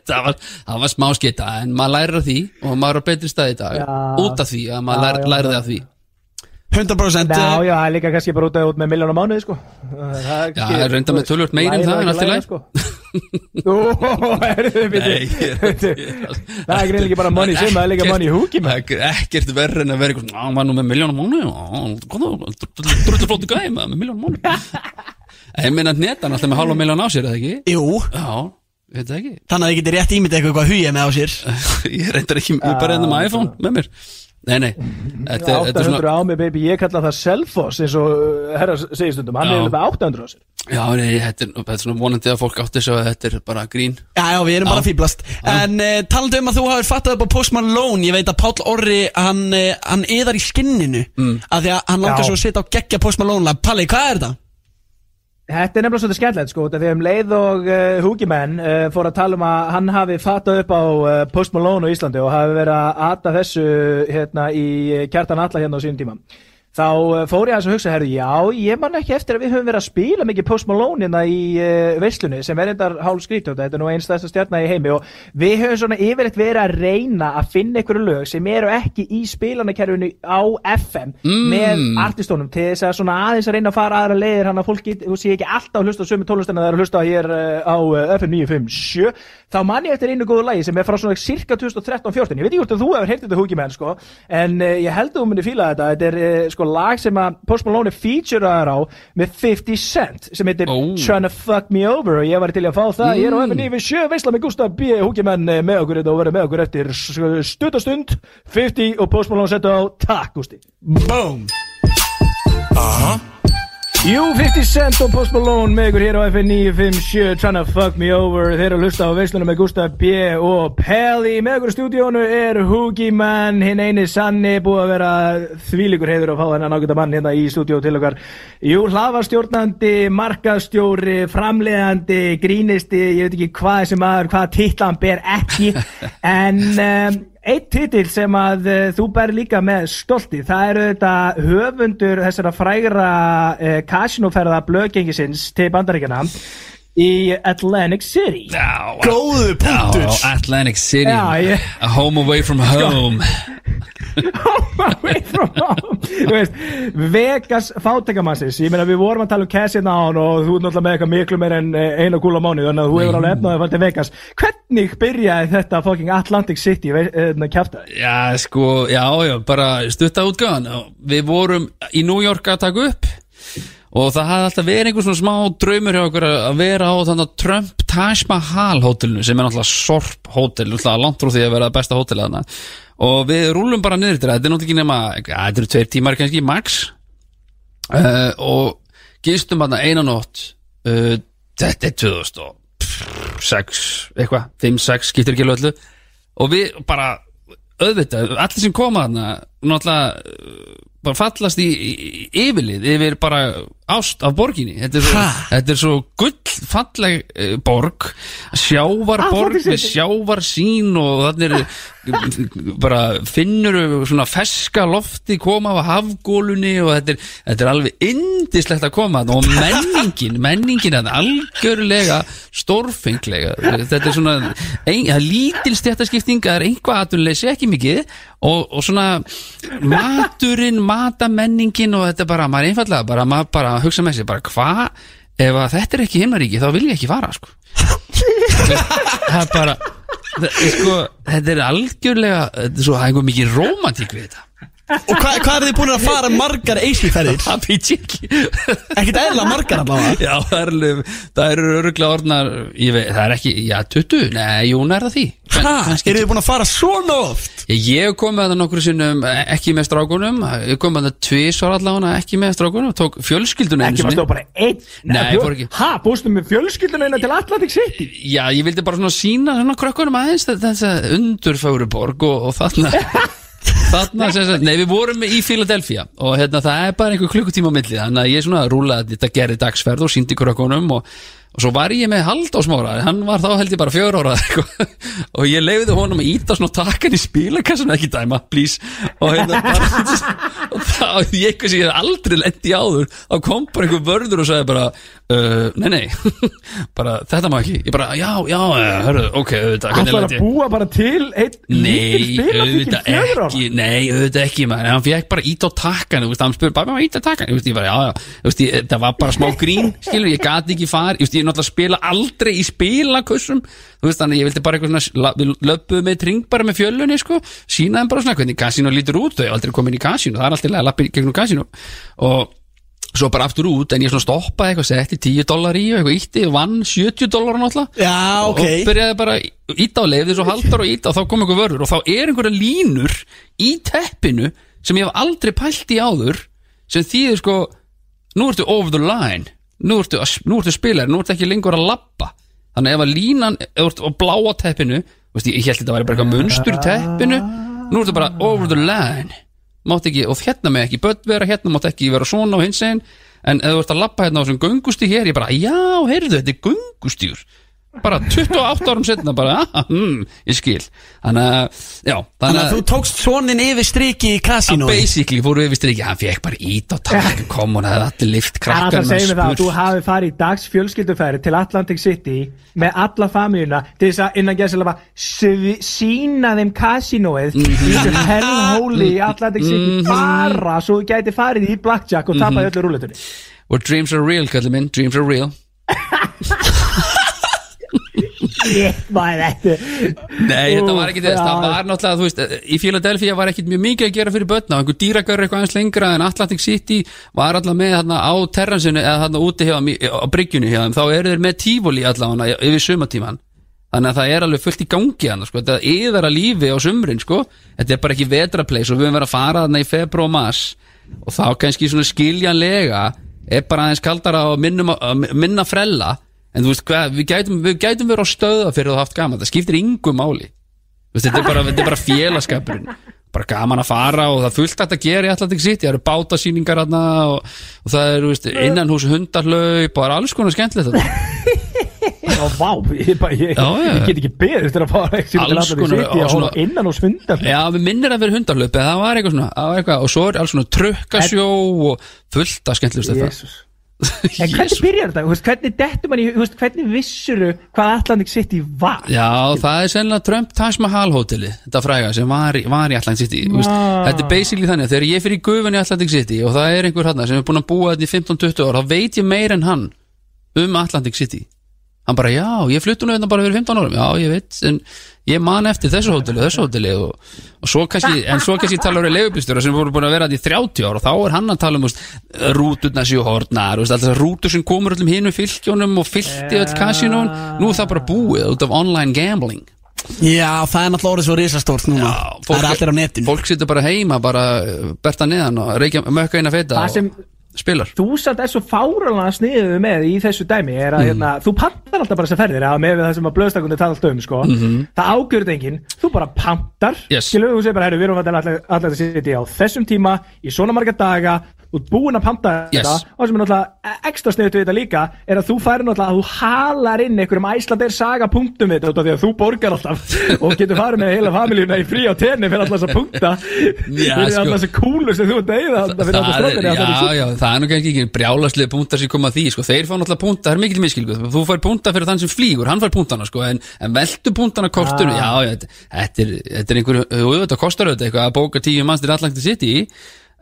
D: það var, það var smá skita en maður lærir af því og maður er á betri stað í dag
C: Já.
D: út af því að maður
C: Já,
D: lær,
C: já,
D: lærði
C: já.
D: af því
B: 100%
C: Já, já, það er líka kannski bara út, út með miljón á mánuði, sko. Það
D: Já, það er reynda með tölvöld meira en það, en allt í lagi.
C: sko. Ú, herðu, byrju.
D: Nei, ég-
C: Það er greinlega ekki bara money sem, það er líka money húki með
D: Það er ekkert verður en að vera eitthvað, "Á, hann var nú með miljón á mánu drullu flóttu gæði með miljón á mánu ég meina netan alltaf með hálfa miljón á sér, eða ekki?
B: Jú,
D: Já, ég veit það ekki.
B: Þannig að þið getur rétt ímyndið eitthvað hvað hugið með á sér.
D: Ég reyndar ekki, ég bara reyndar með iPhone með mér Nei, nei, þetta, er- þetta er
C: 800
D: svona
C: á mig, baby, ég kalla það Selfoss eins og uh, herra segir stundum, hann
D: Já.
C: er alveg 800 á sér
D: Já, nei, þetta er, þetta er svona vonandi að fólk átti svo að þetta er bara grín
B: Já, já, við erum bara
D: Já.
B: fýblast En uh, talandi um að þú hafur fattað upp á Post Malone Ég veit að Páll Orri, hann, uh, hann eðar í skinninu mm. Af því að hann langar
C: Já.
B: svo að setja á geggja Post Malone Palli, hvað er þetta?
C: Þetta er nefnilega svolítið skemmtilegt sko, þegar um leið og uh, Húkimenn uh, fór að tala um að hann hafi fattað upp á uh, Post Malone á Íslandi og hafi verið að ata þessu hérna í kjartan alla hérna á sínum tíma. Þá uh, fór ég aðeins að hugsa, herru, já, ég man ekki eftir að við höfum verið að spila mikið Post Malone hérna í uh, veislunni sem er endar hálf skrítjóta, þetta er nú einn stærsta stjarnar í heimi og við höfum svona yfirleitt verið að reyna að finna einhverju lög sem eru ekki í spilanakerfinu á FM með artistónum til þess að svona aðeins að reyna að fara aðra leiðir hann að fólk get, þú sé ekki alltaf að hlusta á sömu tónlistina það er að hlusta hér uh, á FM 957 þá man ég eftir einu góðu lagi sem er frá svona cirka 2013-14 ég veit ekki hvort að þú hefur heyrt þetta húki menn sko en uh, ég held að þú myndi fíla þetta. Þetta er uh, sko lag sem að Post Malone featureaður á með 50 Cent sem heitir
D: Ó.
C: Tryna Fuck Me Over og ég var til að fá það. Ég er á FM 957 veistla með Gustaf B. húki menn uh, með okkur þetta og verið með okkur eftir stutastund 50 og Post Malone setja á takk Gusti
B: Boom
C: Jú, 50 Cent og Post Malone með ykkur hér á FN 957 Tryna fuck me over. Þeir eru að hlusta á veislunum með Gustaf B og Pelli. Með ykkur í stúdíónu er Hoogie Man Hinn eini sanni búið að vera þvílíkur heiður að fá þennan ágæta mann hérna í stúdíó til okkar. Jú, hlafastjórnandi, markastjóri, framleiðandi, grínisti Ég veit ekki hvað þessi maður, hvað titla hann ber ekki. En um, Eitt titill sem að uh, þú bæri líka með stolti, það eru þetta höfundur þessara frægra uh, kasinoferða blöðgengisins til bandaríkjana í Atlantic City.
D: Já,
B: Góðu punktur
D: Já, Atlantic City
C: Já, ég-
D: A home away from home
C: Away from home. Þú veist, Vegas fátækamannsins, ég meina við vorum að tala um Cassina á hann og þú er náttúrulega með eitthvað miklu meir en eh, eina kúla mánu þannig að þú hefur alveg efnaði að fara til Vegas. Hvernig byrjaði þetta fucking Atlantic City uh, kjaftaði?
D: Já, sko, já, já, bara stutta útgáðan Við vorum í New York að taka upp og það hafði alltaf verið einhver svona smá draumur hjá okkur að vera á þannig að Trump Taj Mahal hótelinu sem er náttúrulega sorp hótel, náttúrulega langt frá því að vera besta hótel þarna. Og við rúlum bara niður til það, þetta er náttúrulega ekki nema þetta eru tveir tímar kannski, max. Uh, og gistum þarna eina nótt uh, þetta er 2006 eitthvað, 5-6 skiptir ekki öllu. Og við bara auðvitað, allir sem koma þarna náttúrulega uh, bara fallast í, í yfirlið yfir bara ást af borginni. Þetta er svo, þetta er svo gull falleg uh, borg. Sjávarborg
C: Atlantic
D: með
C: City.
D: sjávar sín og þannig er bara finnur svona feska lofti koma af hafgólunni og þetta er, þetta er alveg indislegt að koma þarna. Og menningin, menningin er algjörlega stórfenglega. Þetta er svona ein, það er lítil stjættaskipting, það er einhvað aðtunleysi ekki mikið. Og, og svona maturinn, matamenningin og þetta er bara, maður er einfallega bara, maður bara hugsa með sér, bara hvað ef að þetta er ekki himnaríki, þá vil ég ekki fara sko. Það er bara það, sko, þetta er algjörlega þetta er svo, það er einhver mikið rómantík við þetta
B: Og hvað hva er þið búin að fara margar
D: býtt ég ekki.
B: Ekkert eðla margar allavega.
D: Já, það er, eru öruglega orðnar veit, það er ekki, já, 20 nei, jú, nær það því.
B: Hæ,
D: Kannski
B: eru þið búin að fara svona oft?
D: Ég, ég kom með það nokkru sinnum eh, ekki með strákunum, ég kom með það tvisvar allavega ekki með strákunum, tók fjölskylduna einu
C: Ekki var
D: sinni.
C: stóð bara einn?
D: Nei, fór ekki.
C: Ha, bústu með fjölskylduna eina til Atlantic City?
D: Já, ég vildi bara svona sína svona að þarna sagt, nei við vorum í Philadelphia og hérna það er bara einhver klukkutíma á milli þannig að ég svona rúlaði þetta gerði dagsferð og síndi krökkunum og, og svo var ég með hald á smára, hann var þá held ég bara fjör ára og ég leiði honum að íta svona takkan í spilakassun ekki dæma, please. Og hérna bara, og þá ég eitthvað sem ég aldrei lendi áður þá kom bara einhver vörður og sagði bara uh, nei nei. Bara þetta má ekki, ég bara já já, hörru, ok, auðvitað
C: Hann
D: hvernig
C: var
D: lendi
C: að
D: ég?
C: búa bara til einn
D: Nei,
C: lítil
D: auðvitað
C: fjögur ára.
D: ekki Nei, auðvitað ekki maður. Hann fekk bara ít á veist, Hann spurði bara, maður ít á takkan Ég veist, ég bara, já, já. Þú veist, ég, Það var bara smá grín Skilur, ég gati ekki far Ég veist, ég náttúrulega spila aldrei í spilakussum Þú veist, þannig ég vildi bara eitthvað svona Við löpuðu með tring bara með fjölunni, sko. Sýnaðum bara svona hvernig kasino lítur út. Þau hef aldrei komin í kasino Það er alltaf í gegnum kasino Og svo bara aftur út En ég svona stoppaði eitthvað Setti 10 dólar í og eitthvað ítti Vann 70 dólar náttúrulega.
B: Já, ok.
D: og byrjaði bara íta á leið svo haldar og íta og þá kom einhver vörður og þá er einhverja línur í teppinu sem ég hef aldrei pælt í áður sem þýðir sko nú ertu over the line nú ertu, nú ertu spilar, nú ertu ekki lengur að labba. Þannig ef að línan ef þú ert á bláa teppinu veist, ég, held þetta væri bara eitthvað munstur teppinu nú ertu bara over the line. Mátt ekki, og hérna með ekki börn vera hérna mátt ekki vera svona og hins einn en ef þú ert að labba hérna á þessum göngustíg hér ég bara, já, heyrðu, þetta er göngustígur bara 28 árum setna bara, hmm, ég skil. Þannig að, já
B: Þannig að
D: að
B: þú tókst sonin yfir striki í
D: Hann
B: kasínói
D: basically fóru við strikki, hann fekk bara ít og takk, kom hún hefði allir lift
C: Það
D: krakkar
C: að segja mig það að þú hafi farið dags fjölskylduferði til Atlantic City með alla famíluna til þess að innan gæðslega sína þeim kasinóið í þessu hellhóli í Atlantic City bara svo þú gæti farið í blackjack og tapað öllu rúletunni
D: dreams are real, kallið minn, dreams are real
C: Ég maður þetta
D: Nei, þetta var ekki þess, það var náttúrulega, þú veist, í Philadelphia var ekkit mjög mikið að gera fyrir börna, einhver dýragar eitthvað eins lengra en Atlantic City var allavega með þarna á terransinu eða þarna úti í- á bryggjunni hjá þeim, þá eru þeir með tífóli allavega yfir sumatíman þannig að það er alveg fullt í gangi hann sko. þetta er að lífi á sumrin sko. þetta er bara ekki vetrapleis og við höfum verið að fara þarna í februar og mars. Og þá kannski svona skiljanlega er bara aðeins kaldara minnum, minna frella en þú veist hvað, við gætum, við gætum verið á stöða fyrir að haft gaman, það skiptir yngu máli. Veist, þetta er bara, þetta er bara félagskapurinn. Bara gaman að fara og það fullt að gera í Atlantic City, það eru bátasýningar og, og það eru veist, innan hús hundarlaup og það er alls konar skemmtilegt
C: og vá, ég, bara, ég,
D: Já, já.
C: ég get ekki beðið til að fara ekki til Atlantic City
D: og
C: og
D: svona-
C: innan hos hundar
D: Já, við minnir að vera hundarlaup það var eitthvað svona, eitthvað, og svo er alls svona trukkasjó og fullt af skemmtilegst þetta.
C: En hvernig byrjar þetta? Hvernig dettur mann í, hvernig vissuru hvað Atlantic City var?
D: Já, það er sennilega Trump Taj Mahal hóteli Þetta fræga sem var í, var í Atlantic City wow. Þetta er basically þannig að Þegar ég fyrir í gufun í Atlantic City Og það er einhver hann sem er búin að búa þetta í 15-20 ár Þá veit ég meir en hann um Atlantic City Hann bara, já, ég flutti nú þetta bara fyrir 15 árum Já, ég veit, en ég man eftir þessu hóteli og þessu hóteli og, og svo kannski, en svo kannski tala um leifubýstur sem voru búin að vera þetta í 30 ár og þá er hann að tala um úst, rúturna séu hornar úst, alltaf rútur sem komur öllum hinu fylgjónum og fylgti öll kasinón nú er það bara búið út af online gambling.
B: Já, það er náttúrulega orðið svo risastórt núna. Það er allir á netinu.
D: fólk situr bara heima bara uh, berta neðan og reykja, mökka eina feita
C: Það sem,
D: spilar
C: þú samt er svo fáralega sniðið með í þessu dæmi er að hérna, þú pantar alltaf bara þessar ferðir að með það sem að blöðstakundi tala alltaf um sko. það ágjörð enginn, þú bara pantar
D: Yes.
C: skilur þú segir bara, herru, við erum alltaf alltaf að sitja á þessum tíma, í svona marga daga þú ert búin að panta
D: Yes.
C: þetta og sem er náttúrulega ekstra sniðið við þetta líka er að þú færi náttúrulega að þú halar inn einhverjum æslandeir saga punktum við þetta því að þú borgar alltaf og getur farið með heila familíuna í frí á tenni fyrir alltaf þess að punkta fyrir
D: sko.
C: alltaf þess að kúlu sem þú ert að eyða fyrir alltaf
D: Það
C: strókari
D: já, já, það er kannski ekki brjálaslega púntar sem koma að því, sko, þeir fá náttúrulega púnta, það er mikill miskilgu, þú fær púnta fyrir þann sem flýgur, hann fær púntana, sko, en, en veltu púntana kortinu,
C: Ah.
D: já, já, þetta- þetta er, þetta er einhver,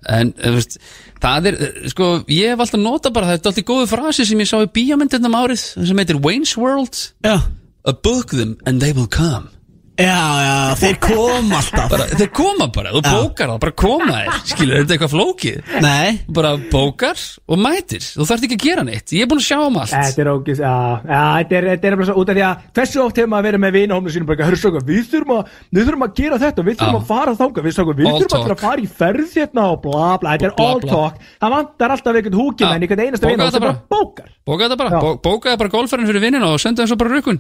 D: en, þú veist, það er, sko, ég hef alltaf nota bara, þetta er alltaf góðu frasi sem ég sá í bíamyndinum árið, sem heitir Wayne's World,
B: Já,
D: a book them and they will come.
B: Já, já, þeir kom alltaf
D: Bara, þeir koma bara, þú bókar það, bara koma þér, skilur, er þetta eitthvað flókið?
B: Nei,
D: bara bókar og mætir þú þarft ekki að gera neitt, ég er búin að sjá um allt
C: Þetta er ógis, já, já, þetta er, þetta er bara svo út af því að hversu oft hefur maður verið með vinahómnu sínum bara, hörru svo, við þurfum að, við þurfum að gera þetta, við þurfum
D: Já.
C: að fara þangað, við, svo, við
D: All
C: þurfum að
D: talk.
C: að fara í ferð hérna og bla bla, þetta er all talk, það vantar alltaf einhvern húkinn
D: Já.
C: en einhvern einasta
D: þetta
C: sem bara bókar.
D: bóka þetta bara,
C: Já.
D: Bó, bókaði bara golfferðin fyrir vinnina og senda svo bara bara,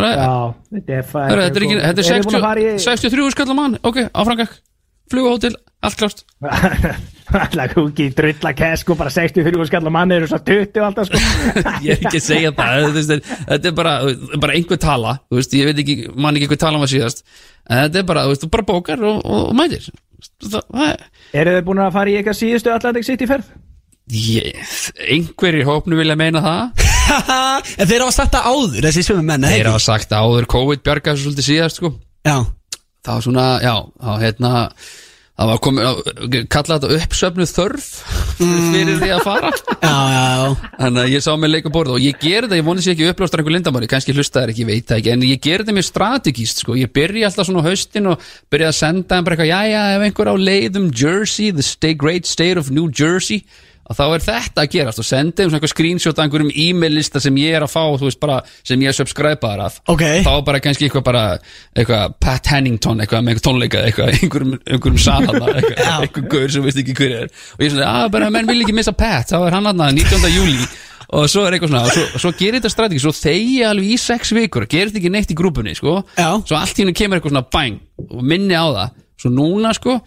C: Já, þetta er,
D: Hörru, þetta er, ekki, þetta er
C: Erum við búin að fara
D: 60, 63 skallar mann. Ok, áfrangak, flugahótel allt klárt.
C: Í Alltaf húki, drulla kæs, sko, bara 64 skallar manni eru svo 20 og alltaf, sko.
D: Ég er ekki að segja það þetta er bara, bara einhver tala veist, ég veit ekki, mann ekki hver tala var síðast. En þetta er bara, þú veist, þú bara bókar og, og, og mætir það, það er
C: Eru þið búin að fara í eitthvað síðustu Atlantic City ferð?
D: Ég, einhverjir í hópnu vilja meina það.
B: En þeir hafa sagt það áður, þessi sömu menn eða
D: þeir hafa sagt að áður COVID bjargaði svo svolítið síðast sko.
B: Já,
D: það var svona, já, þá hérna það var komið, kallað þetta uppsöfnu þörf fyrir því að fara.
B: Já, já, já.
D: Þannig að ég sá mig leika borð og ég ger þetta, ég voni sér ekki upplástar einhver lindamári, kannski hlusta þær ekki, ég veit það ekki en ég ger þetta mjög strategíst, sko, ég byrja alltaf svona á haustin og byrja að senda bara eitthvað, jæja, ef einhver á leið um Jersey, the state, great state of New Jersey og þá er þetta að gerast. Og senda þeim svona eitthvað screenshot af einhverjum e-mail lista sem ég er að fá, veist, bara sem ég er subscribeaðar af
B: Ok.
D: þá bara kannski eitthvað bara eitthvað Pat Hennington, eitthvað með eitthvað tónleika eitthvað, einhverjum, einhverjum sanana eitthvað, eitthvað gaur sem veist ekki hver er. Og ég er svona, að bara menn vil ekki missa Pat. Þá er hann hann 19. júli og svo er eitthvað svona, og svo, svo gerir þetta strategi svo þegi alveg í sex vikur gerir þetta ekki neitt í grúpunni, sko.
B: Já.
D: svo allt í hennu kemur eitthvað svona bang og minni á það, svo núna sko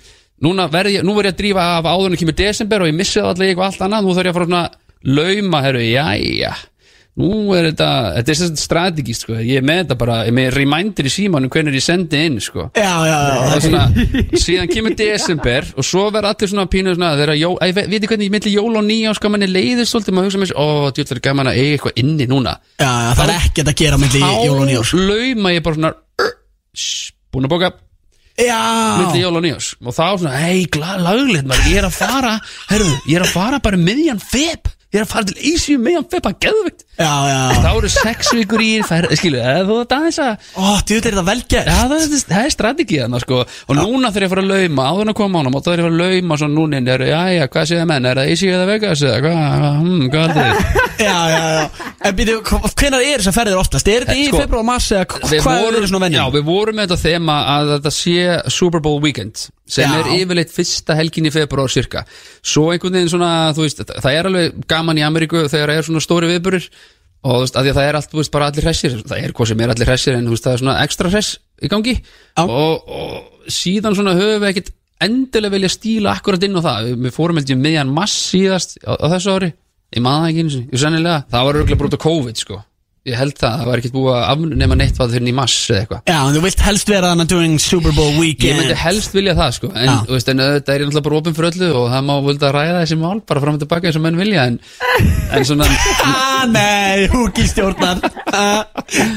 D: núna verð ég, nú verð ég að drífa af áðurinn kemur desember og ég missi það allir eitthvað allt annað. Nú þarf ég að fara svona lauma, herru, jæja. Nú er þetta, þetta er svona strategist sko, ég er með þetta bara, ég er með reminder í símanum hvernig ég sendi inn sko.
B: Já, já, já,
D: svona, síðan kemur desember og svo verður allir svona pínu svona þegar, jó, æ, ve- veitir hvernig ég myndi jól og nýjá sko manni leiðist svolítið, maður hugsa þessu ó, djútt verður gaman að eiga eitthvað inni núna.
B: Já, já, það er ekkert að gera milli jól og nýjós
D: þá lauma ég bara svona "Ur, shh, búin að bóka milli
B: Já,
D: jól og nýjós og þá svona, hei, laglegt maður, ég er að fara herru, ég er að fara bara um miðjan feb ég er að fara til Ísju miðjan feb að geðvegt
B: já, já.
D: Þá eru sex vikur í fer, skilu, eða þú þetta aðeins að
B: Ó, djúð er það vel gert?
D: Já, það, er- það er strategið þarna sko. Og núna þegar ég að fara að lauma, áður en að koma ánum Og þá er ég að fara að lauma svo núna inn. Eru, Jæja, hvað séð menn, er það Easy eða Vegas eða hvað, hm, hvað er þetta?
B: Já, já, já. En býtu, hvenær er þess að ferðir oftast? Er þetta í
D: Sko,
B: februar, mars eða hva- hvað er verið svona
D: Já,
B: venjum?
D: við vorum með þetta þema að þetta sé Super Bowl weekend sem
B: Já.
D: er yfirleitt fyrsta helgin í februar cirka Svo einhvern veginn svona, þú veist, það er alveg gaman í Ameríku þegar það er svona stóri viðburir og þú veist, að því að það er allt, þú veist, bara allir hressir. Það er hvað sem er allir hressir en þú veist, það er svona ekstra hress í gangi. Og, og síðan svona höfum við ekkit endilega vilja stíla akkurat inn á það. Við, fórum um miðjan mass síðast á, á þessu ári, ég maður það ekki eins og sennilega, það var örgulega brútt á COVID sko ég held það, það var ekkit búið að afnema neitt hvað fyrir í mass eða eitthvað.
B: Já, en þú vilt helst vera þannig during Super Bowl
D: Ég
B: weekend
D: myndi helst vilja það sko. En, þú veist, en þetta er náttúrulega bara opinn fyrir öllu Og það má völda að ræða þessi mál Bara fram og tilbaka eins og menn vilja En, en svona
B: Ah, nei, húki stjórnar Ah,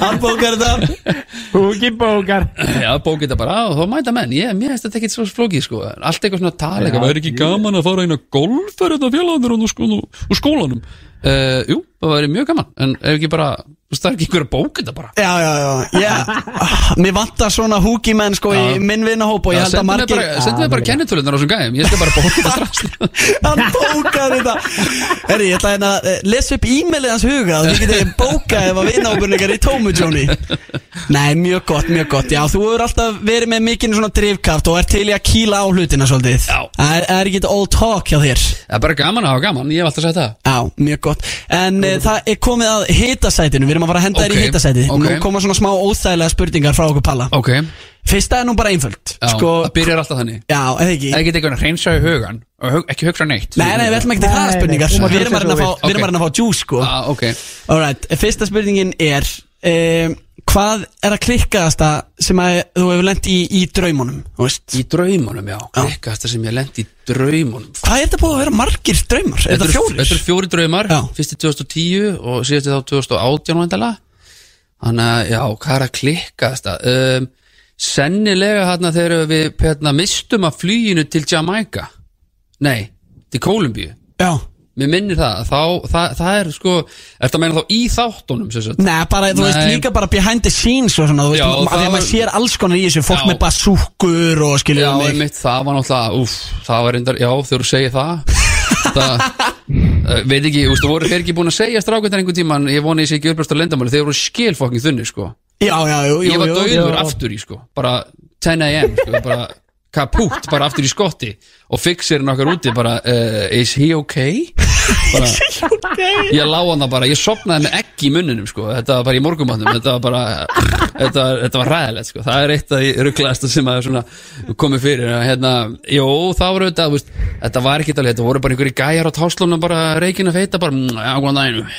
B: Hann bókar þetta.
C: Húki bókar
D: Já, bók þetta bara á og þá mæta menn. Ég, mér finnst þetta ekkit svo flókið sko. Allt eitthvað svona tala eitthvað. Væri ekki gaman að fara eina golfferð Þetta félagandur úr skólanum? Uh, Jú, það væri mjög gaman En ef ekki bara Þú veist, það er ekki einhver að bóka þetta bara.
B: Já, já, já, yeah. Mér vantar svona húki menn sko í
D: Já.
B: minn vinnahóp og ég held að margir
D: bara, sendu mig bara kennitölunar á þessum gæðum Ég skal bara bóka þetta strax.
B: Hann bókaði þetta. Herri, ég ætla hérna að eh, lesa upp e-mailið hans huga og þið getið bókað ef að vinnahópurinn ykkar í tómu, Jóni Nei, mjög gott, mjög gott. Já, þú hefur alltaf verið með mikinn svona drifkraft og er til í að kýla á hlutina svolítið.
D: Já.
B: Það er, er ekki all talk hjá þér.
D: Það er bara gaman að hafa gaman, ég hef alltaf sagt það.
B: Já, mjög gott. En uh, það er komið að hitasætinu. Við erum að fara að henda þér í
D: Ok,
B: hitasætið.
D: Ok.
B: Nú koma svona smá óþægilega spurningar frá okkur Palla.
D: Ok,
B: Fyrsta er nú bara einföld.
D: Já,
B: Sko,
D: það byrjar alltaf þannig.
B: Já, eða ekki?
D: Það geta einhvern að reynsa í hugan og hug, ekki hugsa neitt.
B: Nei, nei, við ætlum ekki til það spurningar Við erum að erum bara að fá juice, sko.
D: Ah, Ok,
B: Alright, fyrsta spurningin er um, Hvað er að klikkaðasta sem að þú hefur lent í, í draumunum, veist?
D: Í draumunum, já. Klikkast það sem ég lendi í draumunum.
B: Hvað er þetta búið að vera margir draumar? Er þetta fjórir?
D: Þetta eru fjóri draumar,
B: Já.
D: fyrsti 2010 og síðasti þá 2018 vandala Þannig að, já, hvað er að klikkast það? Um, sennilega hérna þegar við hérna, mistum að flýinu til Jamaica Nei, til Kólumbíu.
B: Já
D: Mér minnir það, þá, það, það er sko Ertu að meina þá í þáttunum, sem sagt
B: Nei, bara, þú veist,
D: Nei.
B: líka bara behind the scenes og svona, þú veist,
D: Já,
B: af því
D: það
B: að maður
D: var-
B: sér alls konar í þessu, fólk
D: Já.
B: með basúkur og
D: Já,
B: skiljum mig
D: einmitt, það var náttúrulega, úf, það var reyndar, já, þegar þú segir það Það, uh, veit ekki, þú veist, þú voru þeir ekki búin að segja strákvættar einhvern tíman Ég voni ég sé ekki uppræst á lendamáli, þeir voru skilfokking þunni, sko
B: Já, já, jú, jú,
D: Ég var
B: jú, jú.
D: aftur í, sko, bara 10 am, sko, bara kapút, bara aftur í skotti. Og fixirinn okkar úti bara, uh, is he okay? Bara, ég lá hann það bara, ég sopnaði með egg í munninum sko, þetta var bara í morgumatnum þetta var bara, þetta, þetta var ræðilegt sko, það er eitt af því rugglaðasta sem að svona komið fyrir, hérna jú, það auðvitað, þú veist, þetta var ekki alveg, þetta voru bara einhverju gæjar á táslunum bara reikin að feita, bara, "Mm, já, góðan daginn.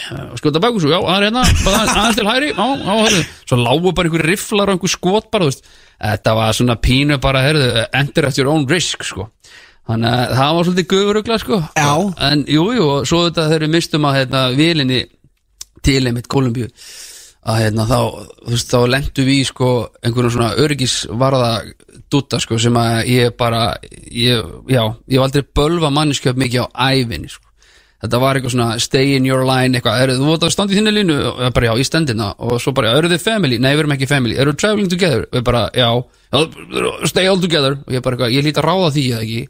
D: Skjóta baku svo, já, það er hérna aðeins til hæri, já, já, hörðu svo lágu bara einhverju rifflar og einhver skot bara, þú veist, þetta var svona pínu bara, herðu, enter at your own risk, sko. Þannig að það var svolítið gufurugla sko.
B: Já.
D: En jú, jú, og svo þetta þegar við mistum að hérna, vilinni til einmitt Kolumbíu að hérna þá, veist, þá lendu við í sko einhvern svona öryggisvarða dutta sko sem að ég bara ég, já, ég hef aldrei bölva mannskjöp mikið á ævinni sko Þetta var eitthvað svona stay in your line eitthvað, eru þú vant að standa í þinni línu og bara já, í stendina og svo bara, eru þið family? Nei, við erum ekki family, eru traveling together? Og ég bara, já, stay all together. Og ég bara, eitthvað, ég lít að ráða því eða ekki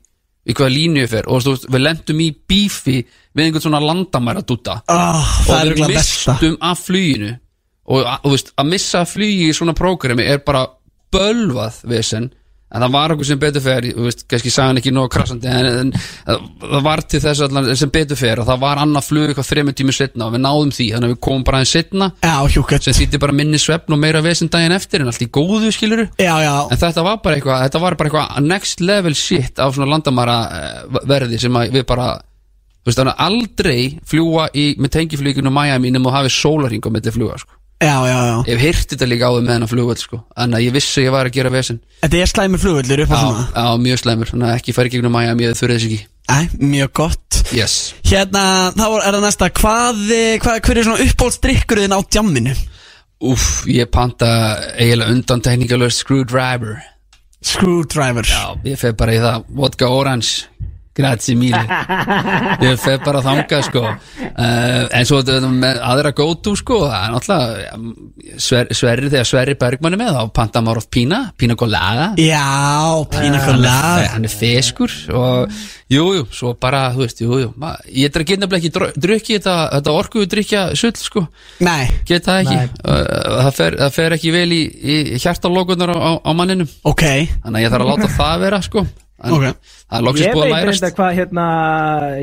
D: í hvaða línu ég fer. Og þú veist, við lendum í bífi við einhvern svona landamæra dutta
B: Ah,
D: og
B: er
D: við mistum af fluginu. Og þú veist, að missa flugi í svona prógrami er bara bölvað vesen en það var okkur sem betur fer kannski sagði hann ekki nóg krassandi en, en það var til þess allan sem betur fer og það var annað flug eitthvað þreymur tími setna og við náðum því, þannig að við komum bara aðeins setna sem þýtti bara minni svefn og meira vesen daginn eftir en allt í góðu skiluru
B: Já, já,
D: En þetta var bara eitthvað, þetta var bara eitthvað next level shit af svona landamæra eh, verði sem að við bara veist að aldrei fljúa í, með tengifluginu Miami nema að hafi sólaring á milli fluga sko.
B: Já, já, já.
D: Ég hef hýrt þetta líka á þau með hennar flugvöld sko. en að ég vissi að ég var að gera vesen.
B: Þetta er slæmur flugvöldur upp á svona?
D: já, mjög slæmur, þannig að ekki færi gegnum Miami eða þurfið þess ekki.
B: Æ, mjög gott.
D: Yes.
B: Hérna, þá er það næsta. Hvað, eh, hvað hver er svona uppbólsdrykkurinn á djamminu?
D: Úff, ég panta eiginlega undan teknikalöst screwdriver.
B: Screwdriver.
D: Já, ég fer bara í það. Vodka Orange Grazie mille. Ég fer bara þangað sko. Uh, En svo með aðra go to sko. Það er náttúrulega sver, Sverri, þegar Sverri Bergmann er með Þá panta maður oft pína, pína colada
B: Já, pína
D: Hann
B: colada
D: er- Hann er feskur Og jú, jú, svo bara, þú veist, jú, jú. Ég er að geta nefnilega ekki dr- drukki Þetta, þetta orkuðu drykja sull sko.
B: Nei,
D: Get það ekki. Uh, það, fer, það fer ekki vel í, í hjartalókunar á, á, á manninum.
B: Ok.
D: Þannig að ég þarf að láta það vera sko en
B: Ok.
D: Það er loksins
C: Ég
D: búið að lærast
C: hvað hérna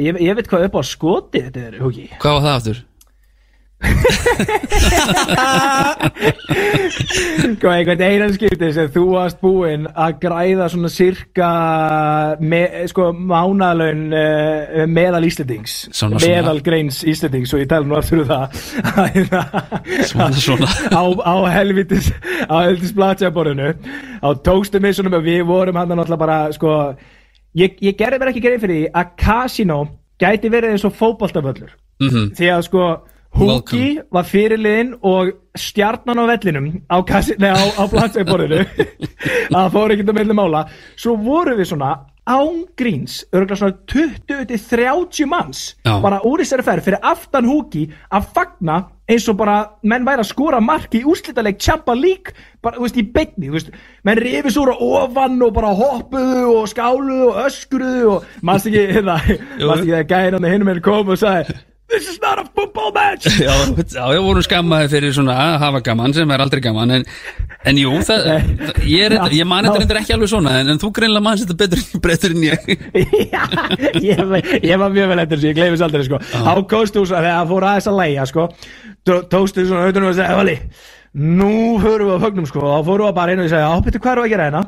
C: ég, ég veit hvað upp á skoti þetta er, Hugi
D: Hvað var það aftur?
C: Sko, einhvern einan skipti sem þú varst búinn að græða svona cirka me, sko, mánalaun uh, meðal Íslendings
D: Svona, svona.
C: meðal greins Íslendings og ég tala nú aftur um það
D: Svona, svona.
C: á, á helvitis á helvitis blatjaborinu á tókstu mig svona við vorum hann náttúrulega bara sko ég, ég gerði mér ekki greið fyrir því að Casino gæti verið eins og fótboltavöllur
D: Mhm.
C: því að sko Húki var fyrirliðin og stjarnan á vellinum á, á, á plansækborðinu það fór ekkert að meðlega mála. Svo voru við svona ángríns örgulega svona 20-30 manns
D: Já.
C: bara úr þessari ferð fyrir aftan Húki að fagna eins og bara menn væri að skora mark í úrslitaleg Champa League, bara, þú veist, í beinni þú veist, menn rifis úr á ofan og bara hoppuðu og skáluðu og öskuruðu og mannst ekki, hérna mannst ekki að gæðin hann hinum henni kom og sagði This is not a football match.
D: Já, já, vorum skammaði fyrir svona að hafa gaman sem er aldrei gaman en, en jú, það, það ég, er, ég man þetta reyndar ekki alveg svona en, en þú greinlega mann þetta betur, betur en ég.
C: Já, ég, ég var mjög vel eftir þessu, ég gleymis aldrei sko. á Kóstús, þegar það fór aðeins að læja sko, tó- tókstu svona auðvitað og segja, Vali, nú förum við á fögnum sko, þá fórum við á barinn og ég segja, ábyrtu hvað er að gera hérna?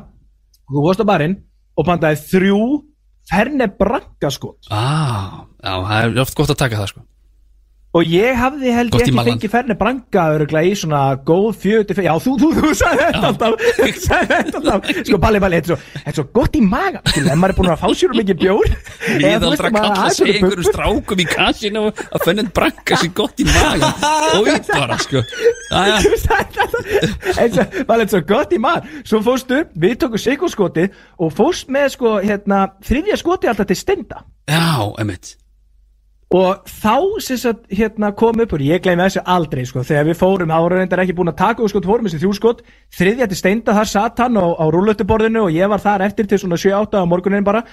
C: Þú vorst á barinn og pantaði þrjú ferne branka skot
D: ah, Já, það er oft gott að taka það sko.
C: Og ég hafði held ég ekki fengið ferne branka öruglega í svona góð fjöti já þú, þú, þú sagði þetta alltaf. Þú sagði þetta alltaf. Sko Palli Palli, þetta er svo, þetta er svo gott í maga. Sko, ef maður er búin að fá sér um mikið bjór
D: er
C: þú
D: að
C: maður
D: kalla einhverjum
C: bubbur.
D: strákum í kassinu að finna en branka sér gott í maga. Og ég bara sko. Æja,
C: eins og var þetta svo gott í maður svo fórstu, við tókum sikurskoti og fórst með sko hérna þriðja og þá sem sagt hérna kom upp og ég gleymi þessu aldrei sko þegar við fórum, það voru reyndar ekki búin að taka úr skot fórum þessi þrjú skot, þriðja til steinda þar satt hann á, á rúllöttuborðinu og ég var þar eftir til svona 7-8 á morgunin bara.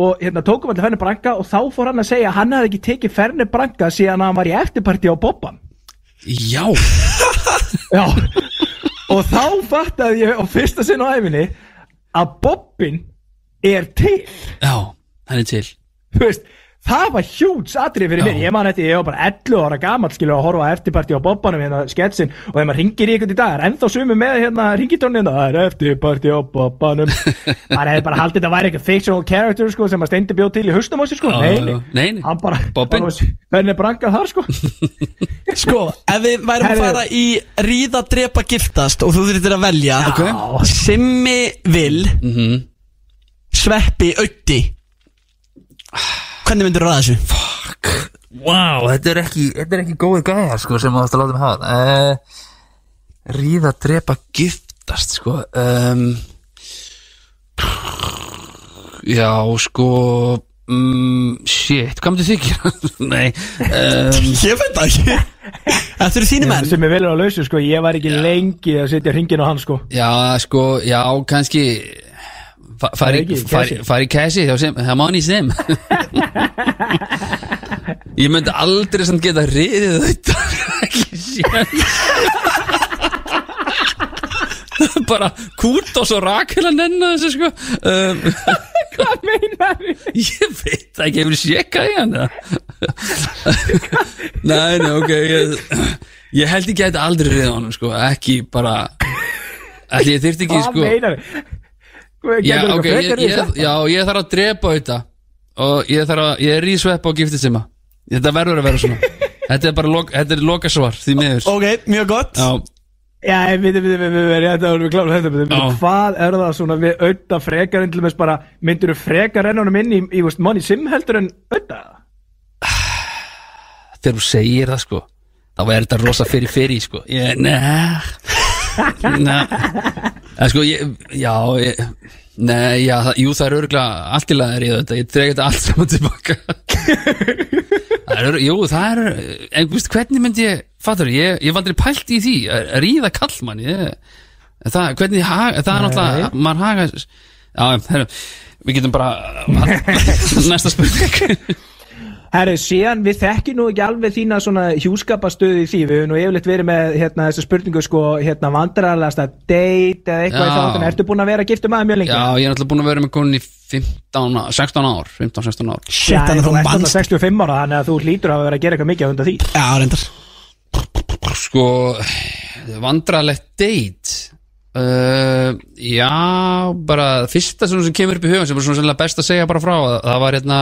C: Og hérna tókum allir Ferne Branka og þá fór hann að segja að hann hafði ekki tekið Ferne Branka síðan að hann var í eftirparti á Bobban.
D: Já,
C: Já. Og þá fattaði ég á fyrsta sinn á æfinni að Bobbin er til.
D: Já, hann er til.
C: Þú veist, það var hjúts atrið fyrir mér Ég man eftir, ég var bara 11 ára gamall skilur að horfa eftirparti á Bobbanum hérna sketsin og þegar maður ringir í ykkur í dag er ennþá sumi með hérna ringitónin það er eftirparti á Bobbanum. Maður hefði bara haldið þetta væri eitthvað fictional character sko sem að Steindi bjóð til í haustum á sér sko.
D: Já,
C: nei,
D: já, nei, nei.
C: hann bara,
D: Bobbin.
C: hvernig brankað þar sko?
B: Sko, ef við værum að fara í ríða, drepa, giftast og þú þurftir að velja
C: Já.
B: Simmi vil
D: Mhm.
B: Sveppi auði Hvernig myndir þú ræða þessu?
D: Vá, þetta er ekki, þetta er ekki góði gæjar sko sem þú ætti að láta mig hafa uh, Ríða, drepa, giftast sko um, Já, sko um, Shit, hvað myndir þið gera? Nei um,
B: Ég veit það ekki. Þetta eru þínu menn.
C: sem er velur á lausu sko, ég var ekki lengi að setja hringin á hann sko.
D: Já, sko, já, kannski Fari í Sim, það mann í Sim Ég myndi aldrei samt geta riðið þetta ekki séns. Bara Kútos og Rakel að nenna þessu sko. Um,
C: Hvað meinar þið?
D: Ég veit ekki, hefur sékað í hann? Nei, nei, ok ég, ég held ekki að þetta aldrei riðið honum sko. Ekki bara Ætli ég þyrfti ekki
C: Hvað
D: sko.
C: meinar þið?
D: Já, ok, ég, ég, já, ég þarf að drepa þetta og ég þarf að, ég er í sveppa og giftið sima þetta verður að vera svona. Þetta er bara, lok, þetta er lokasvar því miður.
B: Ok, mjög gott.
D: Já,
C: Já, við, við, við, við, þetta vorum við klárum þetta. Hvað er það svona við auðvitað frekar en til þess bara myndir þú frekar rennunum inn í, í veist, Money Sim heldur en auðvitað?
D: þegar þú segir það sko þá er þetta rosa fyrir fyrir sko. Ég, neð neð en sko, ég, já ég, Nei, já, það, jú, það er örgulega allt í lagi að ríða þetta, ég dreg þetta allt saman tilbaka. Það er, Jú, það er en veist, hvernig myndi ég, fattur, ég, ég var aldrei pælt í því, að ríða kallmann ég, það, hvernig, haga, það er náttúrulega, maður haga já, við getum bara næsta spurning
C: Herru, síðan við þekkjum nú ekki alveg þína svona hjúskapastöðu í því. Við höfum nú yfirleitt verið með hérna, þessa spurningu sko, hérna vandrarlegasta date eða eitthvað í
D: Já.
C: þáttan Ertu búin að vera giftur maður mjög lengi?
D: Já, ég er náttúrulega búin að vera með konun í 15, á- 16 ár 15-16 ár.
B: Shit, þannig að
C: þú ert
B: manst.
C: 65 ára þannig að þú hlýtur að vera að gera eitthvað mikið á undan því.
B: Já, reyndar.
D: Sko, vandralegt date uh, Já, bara fyrsta sem kemur upp í hugan sem er svona best að segja bara frá það var hérna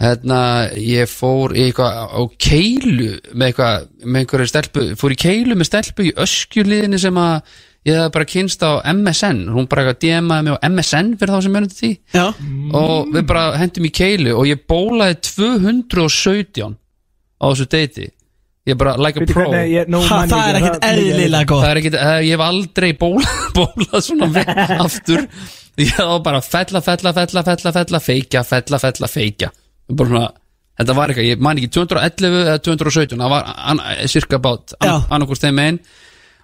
D: hérna, ég fór í eitthvað á keilu með eitthvað, með einhverju stelpu fór í keilu með stelpu í öskjuliðinni sem að ég hafði bara kynst á MSN hún bara eitthvað DMaði mig á MSN fyrir þá sem mönum því.
B: Já,
D: og við bara hendum í keilu og ég bólaði 217 á þessu deiti. Ég bara like a pro.
C: hvernig ég- nú
B: ha, það er ekkert eðlilega gott.
D: Það er ekkit, eh, ég hef aldrei bólað, bólað svona aftur. Ég var bara fella, fella, fella, fella, fella feikja, fella, fella, feikja bara svona, Þetta var eitthvað, ég man ekki 211 eða 217 Það var an, cirka bát
B: Já.
D: an, annarkvort þeim einn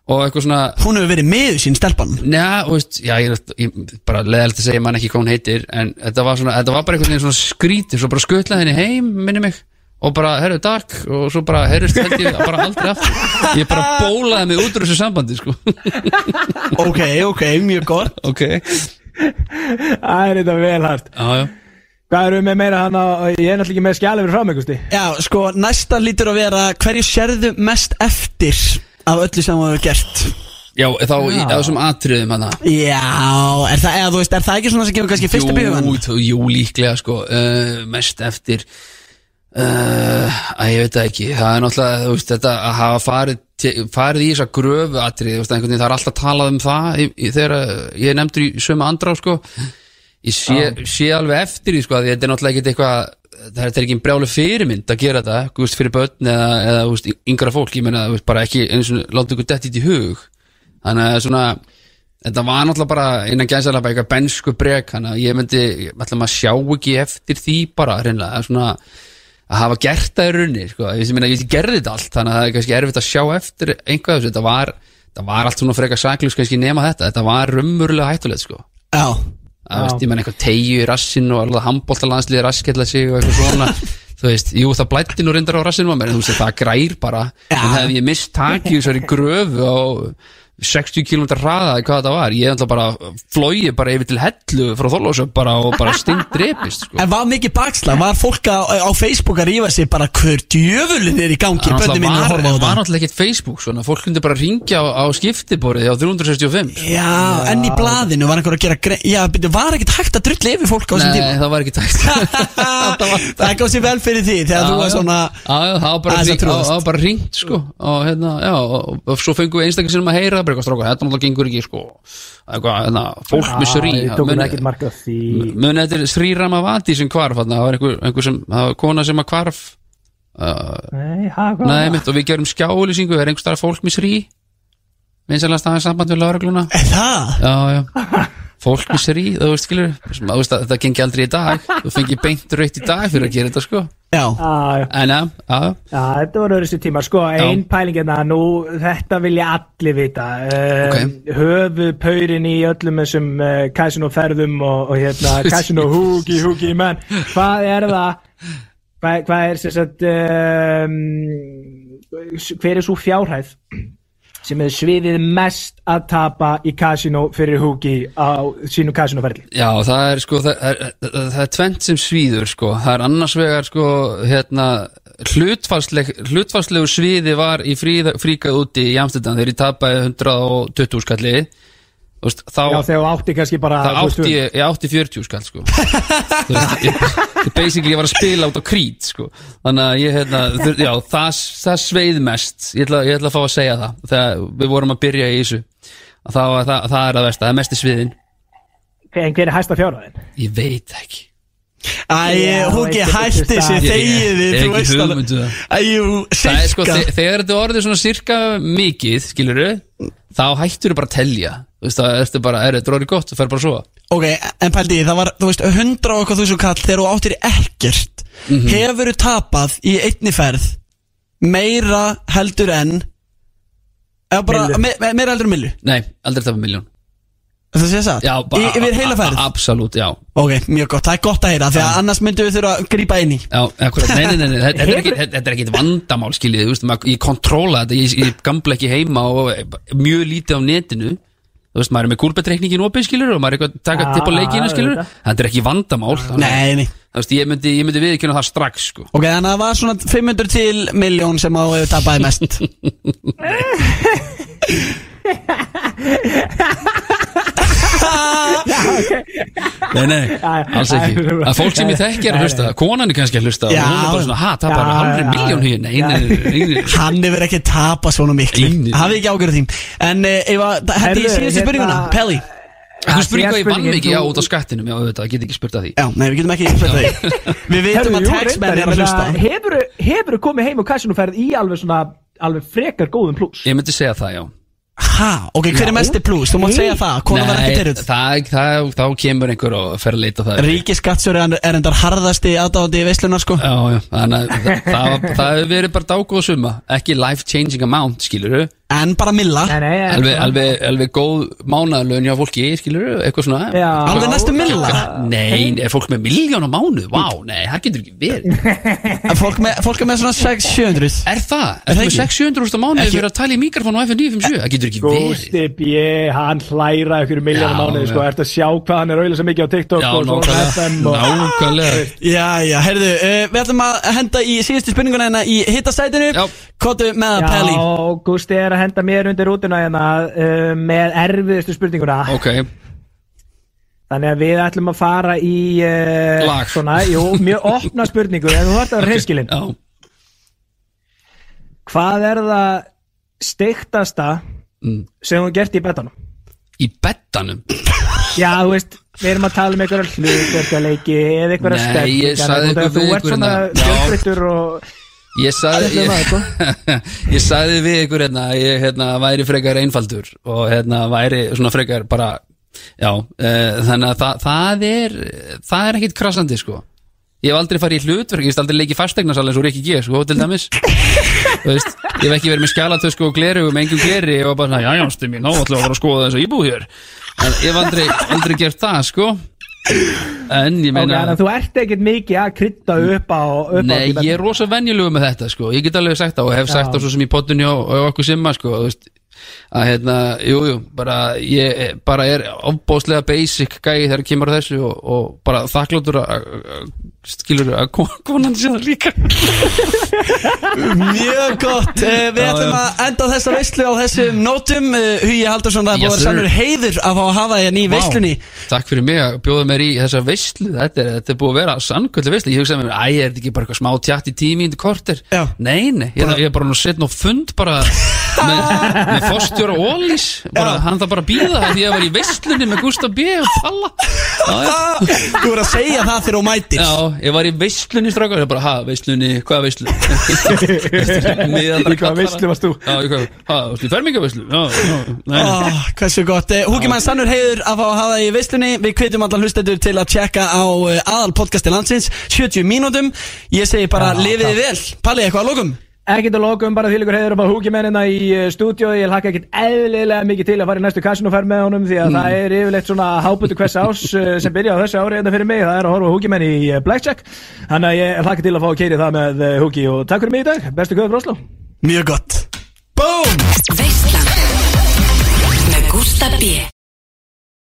D: Og eitthvað svona
B: Hún hefur verið miður sín stelpan.
D: Njá, þú veist, já, ég, ég bara leðalt að segja man ekki hvað hún heitir En þetta var svona, þetta var bara veginn svona skrítið Svo bara skutlaði henni heim, minni mig Og bara, herru, takk Og svo bara, herrust held ég bara aldrei aftur. Ég bara bólaði mig út úr þessu sambandi, sko.
B: Ok, ok, mjög gott.
D: Ok. Já,
C: Það er þetta vel hægt
D: já
C: Hvað eru með meira hann á Ég er náttúrulega ekki með skjali fyrir frá mig, Gusti
B: Já, sko, næsta lítur að vera Hverju sérðu mest eftir Af öllu sem þú hefur gert?
D: Já, þá í þessum atriðum hana
B: Já, er það, eða þú veist, er það ekki svona sem kemur kannski fyrst upp í hugan?
D: Jú, þú- jú, líklega sko uh, Mest eftir uh, að ég veit það ekki. Það er náttúrulega, þú veist, þetta að hafa farið farið í þessa gröfu atrið það er alltaf talað um það í, í, þegar uh, ég nefndur í sömu andrá sko ég sé, sé alveg eftir því sko að þetta er náttúrulega ekki eitthvað það er ekki brjálu fyrirmynd að gera þetta þú veist, fyrir börn eða, eða þú veist, yngra fólk ég meina, þú veist, bara ekki eins og láta ykkur dett í hug. Þannig að svona þetta var náttúrulega bara innan gæðsala bara eitthvað bensku brek þannig að ég myndi, ég maður að sjá ekki eftir því bara reynilega að svona að hafa gert það í runni sko. ég, meina, ég gerði þetta allt þannig að það er kannski erfitt að sjá eftir einhvað þessu, þetta var, þetta var allt svona frekar saklus kannski nema þetta, þetta var rummurlega hættulegt sko.
B: Já,
D: Það veist, ég menn eitthvað tegju í rassin og alveg handbóltalandsliði raskella sig og eitthvað svona. Þú veist, jú það blætti nú reyndar á rassinu en þú veist, það grær bara.
B: Já.
D: En það hef ég mist takið þessari gröfu á 60 km hraða eða hvað þetta var. Ég ætla bara flói bara yfir til hellu frá Þorlósöp bara og bara stingt drepist sko.
B: en var mikið bakslag Var fólk á, á Facebook að rífa sig bara Hver djöfulinn er í gangi?
D: Það
B: að
D: var, var
B: það
D: náttúrulega ekkert Facebook svona, fólk hundi bara ringja á, á skiptiborið á 365
B: Já, en í blaðinu var einhver að gera grein Já, byrju, var ekkert hægt að drulla yfir fólk á þessum
D: Nei,
B: tíma?
D: það var ekki tækt
B: Það gaf sér vel fyrir því Þegar þú var svona
D: Já, já, það var bara,
B: að
D: það ringt sko. Og hérna, já, og, og svo fengum við einstaklega sinum að heyra bara eitthvað stráka, þetta náttúrulega gengur ekki sko. Eitthvað, hérna, fólk með srí muni þetta er Sri Ramavati sem þarna, það var einhver, einhver sem, það var kona sem að hvarf. Uh,
C: Nei, ha, hvað
D: nei, mitt, og við gerum skjálýsingu, er einhver starf fólk með srí vinsalega staðan samband við laurugluna
B: Er það?
D: já, já fólk með srí, þú veist, skilur sem, þú veist, að þetta gengi aldrei í dag. Þú fengi beint rautt í dag fyrir að gera þetta sko.
B: Já,
C: Já,
D: en já, já,
C: Já, þetta voru þessi tíma, sko, ein pæling hérna, nú, þetta vilja allir vita. Uh,
D: Ok.
C: höfuðpaurin í öllum þessum uh, kasinoferðum og, og hérna, kasino húki, húki, menn, hvað er það, hvað, hvað er sem sagt, um, hver er svo fjárhæð sem er sviðið mest að tapa í kasino fyrir húki á sínu kasinoferðli?
D: Já, það er sko það er, það er tvent sem svíður sko það er annars vegar sko hérna hlutfalsleg, hlutfalslegu sviði var í fríða, fríkað úti í Amsterdam þegar ég tapaði 120 skalli veist, þá,
C: Já, þegar þú átti kannski bara þú
D: átti ég, ég átti 40 skall sko. Þú veist, ég, basically ég var að spila út á krít sko. Þannig að ég hérna, þur, já, það, það sveið mest. Ég ætla, ég ætla að fá að segja það þegar við vorum að byrja í þessu. Þá, það, það, það er að versta, það er mest í sviðin.
C: En hver er hæsta fjárhæðin?
D: ég veit ekki.
B: Æ, Húki,
C: eitthvað
B: hætti sér, þegið þið,
D: ég
B: þú
D: hef ekki
B: alveg
D: hugmynd um það. Er sko, þegar þetta orðið svona sirka mikið, skiluru þá hættur bara að telja þú veist, það ertu bara, er þetta orðið gott, þú fer bara að sofa.
B: Ok, en pældi, það var, þú veist, hundra og eitthvað þúsund kall þegar þú áttir ekkert
D: Mhm.
B: Hefur þú tapað í einni ferð meira heldur en eða bara, me, me, meira heldur en millu
D: Nei, aldrei tapa miljón
B: Það sé það?
D: Já,
B: Í, yfir heila ferð?
D: Absolutt, já.
B: Ok, mjög gott, það er gott að heyra Því að annars myndum við þurfa að grípa inn í.
D: Já, akkurat, nei, nei, nei, nei, þetta- er ekki- þetta er ekki vandamál, skiljið, ég kontróla þetta, ég, ég gamla ekki heima og mjög lítið á netinu, þú veist, maður er með kúrbetreikningin opið, skiljur, og maður er eitthvað að taka tipp á leikinu,
C: auðvitað.
D: þetta er ekki vandamál, þannig að-
B: Nei, nei
D: þú veist, ég myndi, ég myndi viðkynna það strax, sko.
B: Ok, þannig að það var svona 500 til miljón sem á hefur tapaði mest
D: Nei, nei, alls ekki. Að fólk sem ég þekki er að hlusta konan er kannski að hlusta og
B: Já.
D: hún er bara svona, ha, það er bara
C: Já,
D: halvri miljón hér nei, nei, nei.
B: Hann hefur ekki tapað svona miklu.
D: Nei.
B: Hafið ekki ágjörð því. En uh, ef að, þetta er
C: Herðu,
B: í síðustu
C: hérna-
B: spurninguna. Pelli.
D: Þú spyrir hvað ég vann
C: spurningin,
D: mikið, já,
C: þú-
D: út á skattinum? Já, auðvitað, ég get ekki spurt að því.
B: Já, nei, við getum ekki spurt því. Við vitum að taxmenn er að hlusta.
C: Hefur þú komið heim og kasinoferð í alveg svona alveg frekar góðum pluss?
D: ég myndi segja það, já
B: Ha, ok, hver er mesti pluss? Þú mátt segja það, konan var ekki
D: það, það, þá kemur einhver og fer að leita það.
B: Ríkiskatsjóri er endar harðasti aðdáðandi í veislunar sko.
D: Já, já, þannig að það, hefur verið bara dágóð suma. Ekki life changing amount, skilur
B: En bara milla.
C: Nei, nei,
D: Alveg, alveg, alveg góð mánaðalön hjá fólki, skilur eitthvað svona.
C: Já.
B: Alveg næstu milla.
D: Nei, er fólk með miljón á mánuð? Vá, nei, það getur ekki verið.
B: Fólk með, fólk er með svona 600-700
D: Er það?
B: Er það
D: með
B: ekki?
D: 600 úrst á
B: Ekki-
D: fyrir að tala í mikrofón á FN957? Það getur ekki verið.
C: Gústi B, hann hlæra ykkur miljónum
D: Já,
C: mánuði, sko, ertu að sjá hvað hann er auðvitað svo mikið á TikTok
D: Já,
C: og svona FM
D: nákvæmlega.
B: Já, já, heyrðu, uh, við ætlum að henda í síðustu spurninguna að
C: henda mér undir rútuna hérna uh, með erfiðustu spurninguna.
D: Ok,
C: Þannig að við ætlum að fara í uh. Svona, jú, mjög opna spurningu En þú þarft að vera hreinskilin
D: já.
C: Hvað er það steiktasta
D: Mm.
C: sem þú gert í betanum?
D: Í bettanum?
C: Já, þú veist, við erum að tala um einhverja hlutverkaleiki eða einhverja
D: sagði
C: Þú ert svona fjölbreyttur og
D: Ég sagði ég, ég sagði við ykkur hérna ég hérna, væri frekar einfaldur og hérna væri svona frekar bara já, uh, þannig að það, það er það er ekkit krassandi sko. Ég hef aldrei farið í hlutverk, ég hef aldrei leikið fastegnarsal eins og Rikki G, sko, til dæmis. Veist, ég hef ekki verið með skjalatösku og gleru með engum gleri og bara, já, já, stimmi, ná, ætlum við að fara að skoða þess að íbúð hér. En ég hef aldrei, aldrei gert það, sko en ég meina
C: að þú ert ekkert mikið að krydda upp á upp á
D: Nei,
C: því
D: ég er rosa venjulegu með þetta sko. Ég get alveg sagt það og hef sagt það svo sem í pottunni og, og okkur simma sko, þú veist, að hérna, jú, jú, bara ég bara er ofbóðslega basic gæi þegar kemur að þessu og, og bara þakkláttur að skilur að kon- konan sé það líka
B: Mjög gott, uh, við
D: Já,
B: ætlum
D: já.
B: að enda þessa veislu á þessum nótum uh, Hugi Haldursson, það búið
D: Yes, sir.
B: sannur heiður að fá að hafa þér ný veislunni
D: Takk fyrir mig að bjóða mér í þessa veislu þetta þetta er búið að vera sannkvöldu veislu ég hugsaði mér, æ, er þetta ekki bara eitthvað smá tjátt í tími í korter?
B: Já.
D: Nei, nei, ég, ég er bara nú setn og fund bara með, með fórstjóra Ólís bara, hann það bara býða því að ég var í veislunni með Gustaf B. og Palla.
B: Þú voru að segja það þegar þú mætir.
D: Já, ég var í veislunni strákar. Ég bara, ha, veislu? Miðaldra
C: Í hvaða veislu varst þú?
D: Já, hvað, nei, nei.
B: Oh, hversu gott, uh, Húki mann sannur heiður að fá að hafa það í veislunni. Við hvetjum allar hlustendur til að tjekka á uh, aðal podcasti landsins. 70 mínútum. Ég segi bara,
C: Já,
B: lifiði vel. Palli, eitthvað að lókum
C: Ekkert að lokum, bara þýlikur heiður upp á húkimennina í uh, stúdíói Ég hlakka ekkert eðlilega mikið til að fara í næstu kasinoferð með honum Því að það er yfirleitt svona hábutu hvers ás uh, sem byrja á þessu ári hérna fyrir mig. Það er að horfa á húkimenn í uh, Blackjack. Þannig að ég hlakka til að fá að keiri það með húki Og takk fyrir mig í dag, bestu köður Broslo
B: Mjög gott. Boom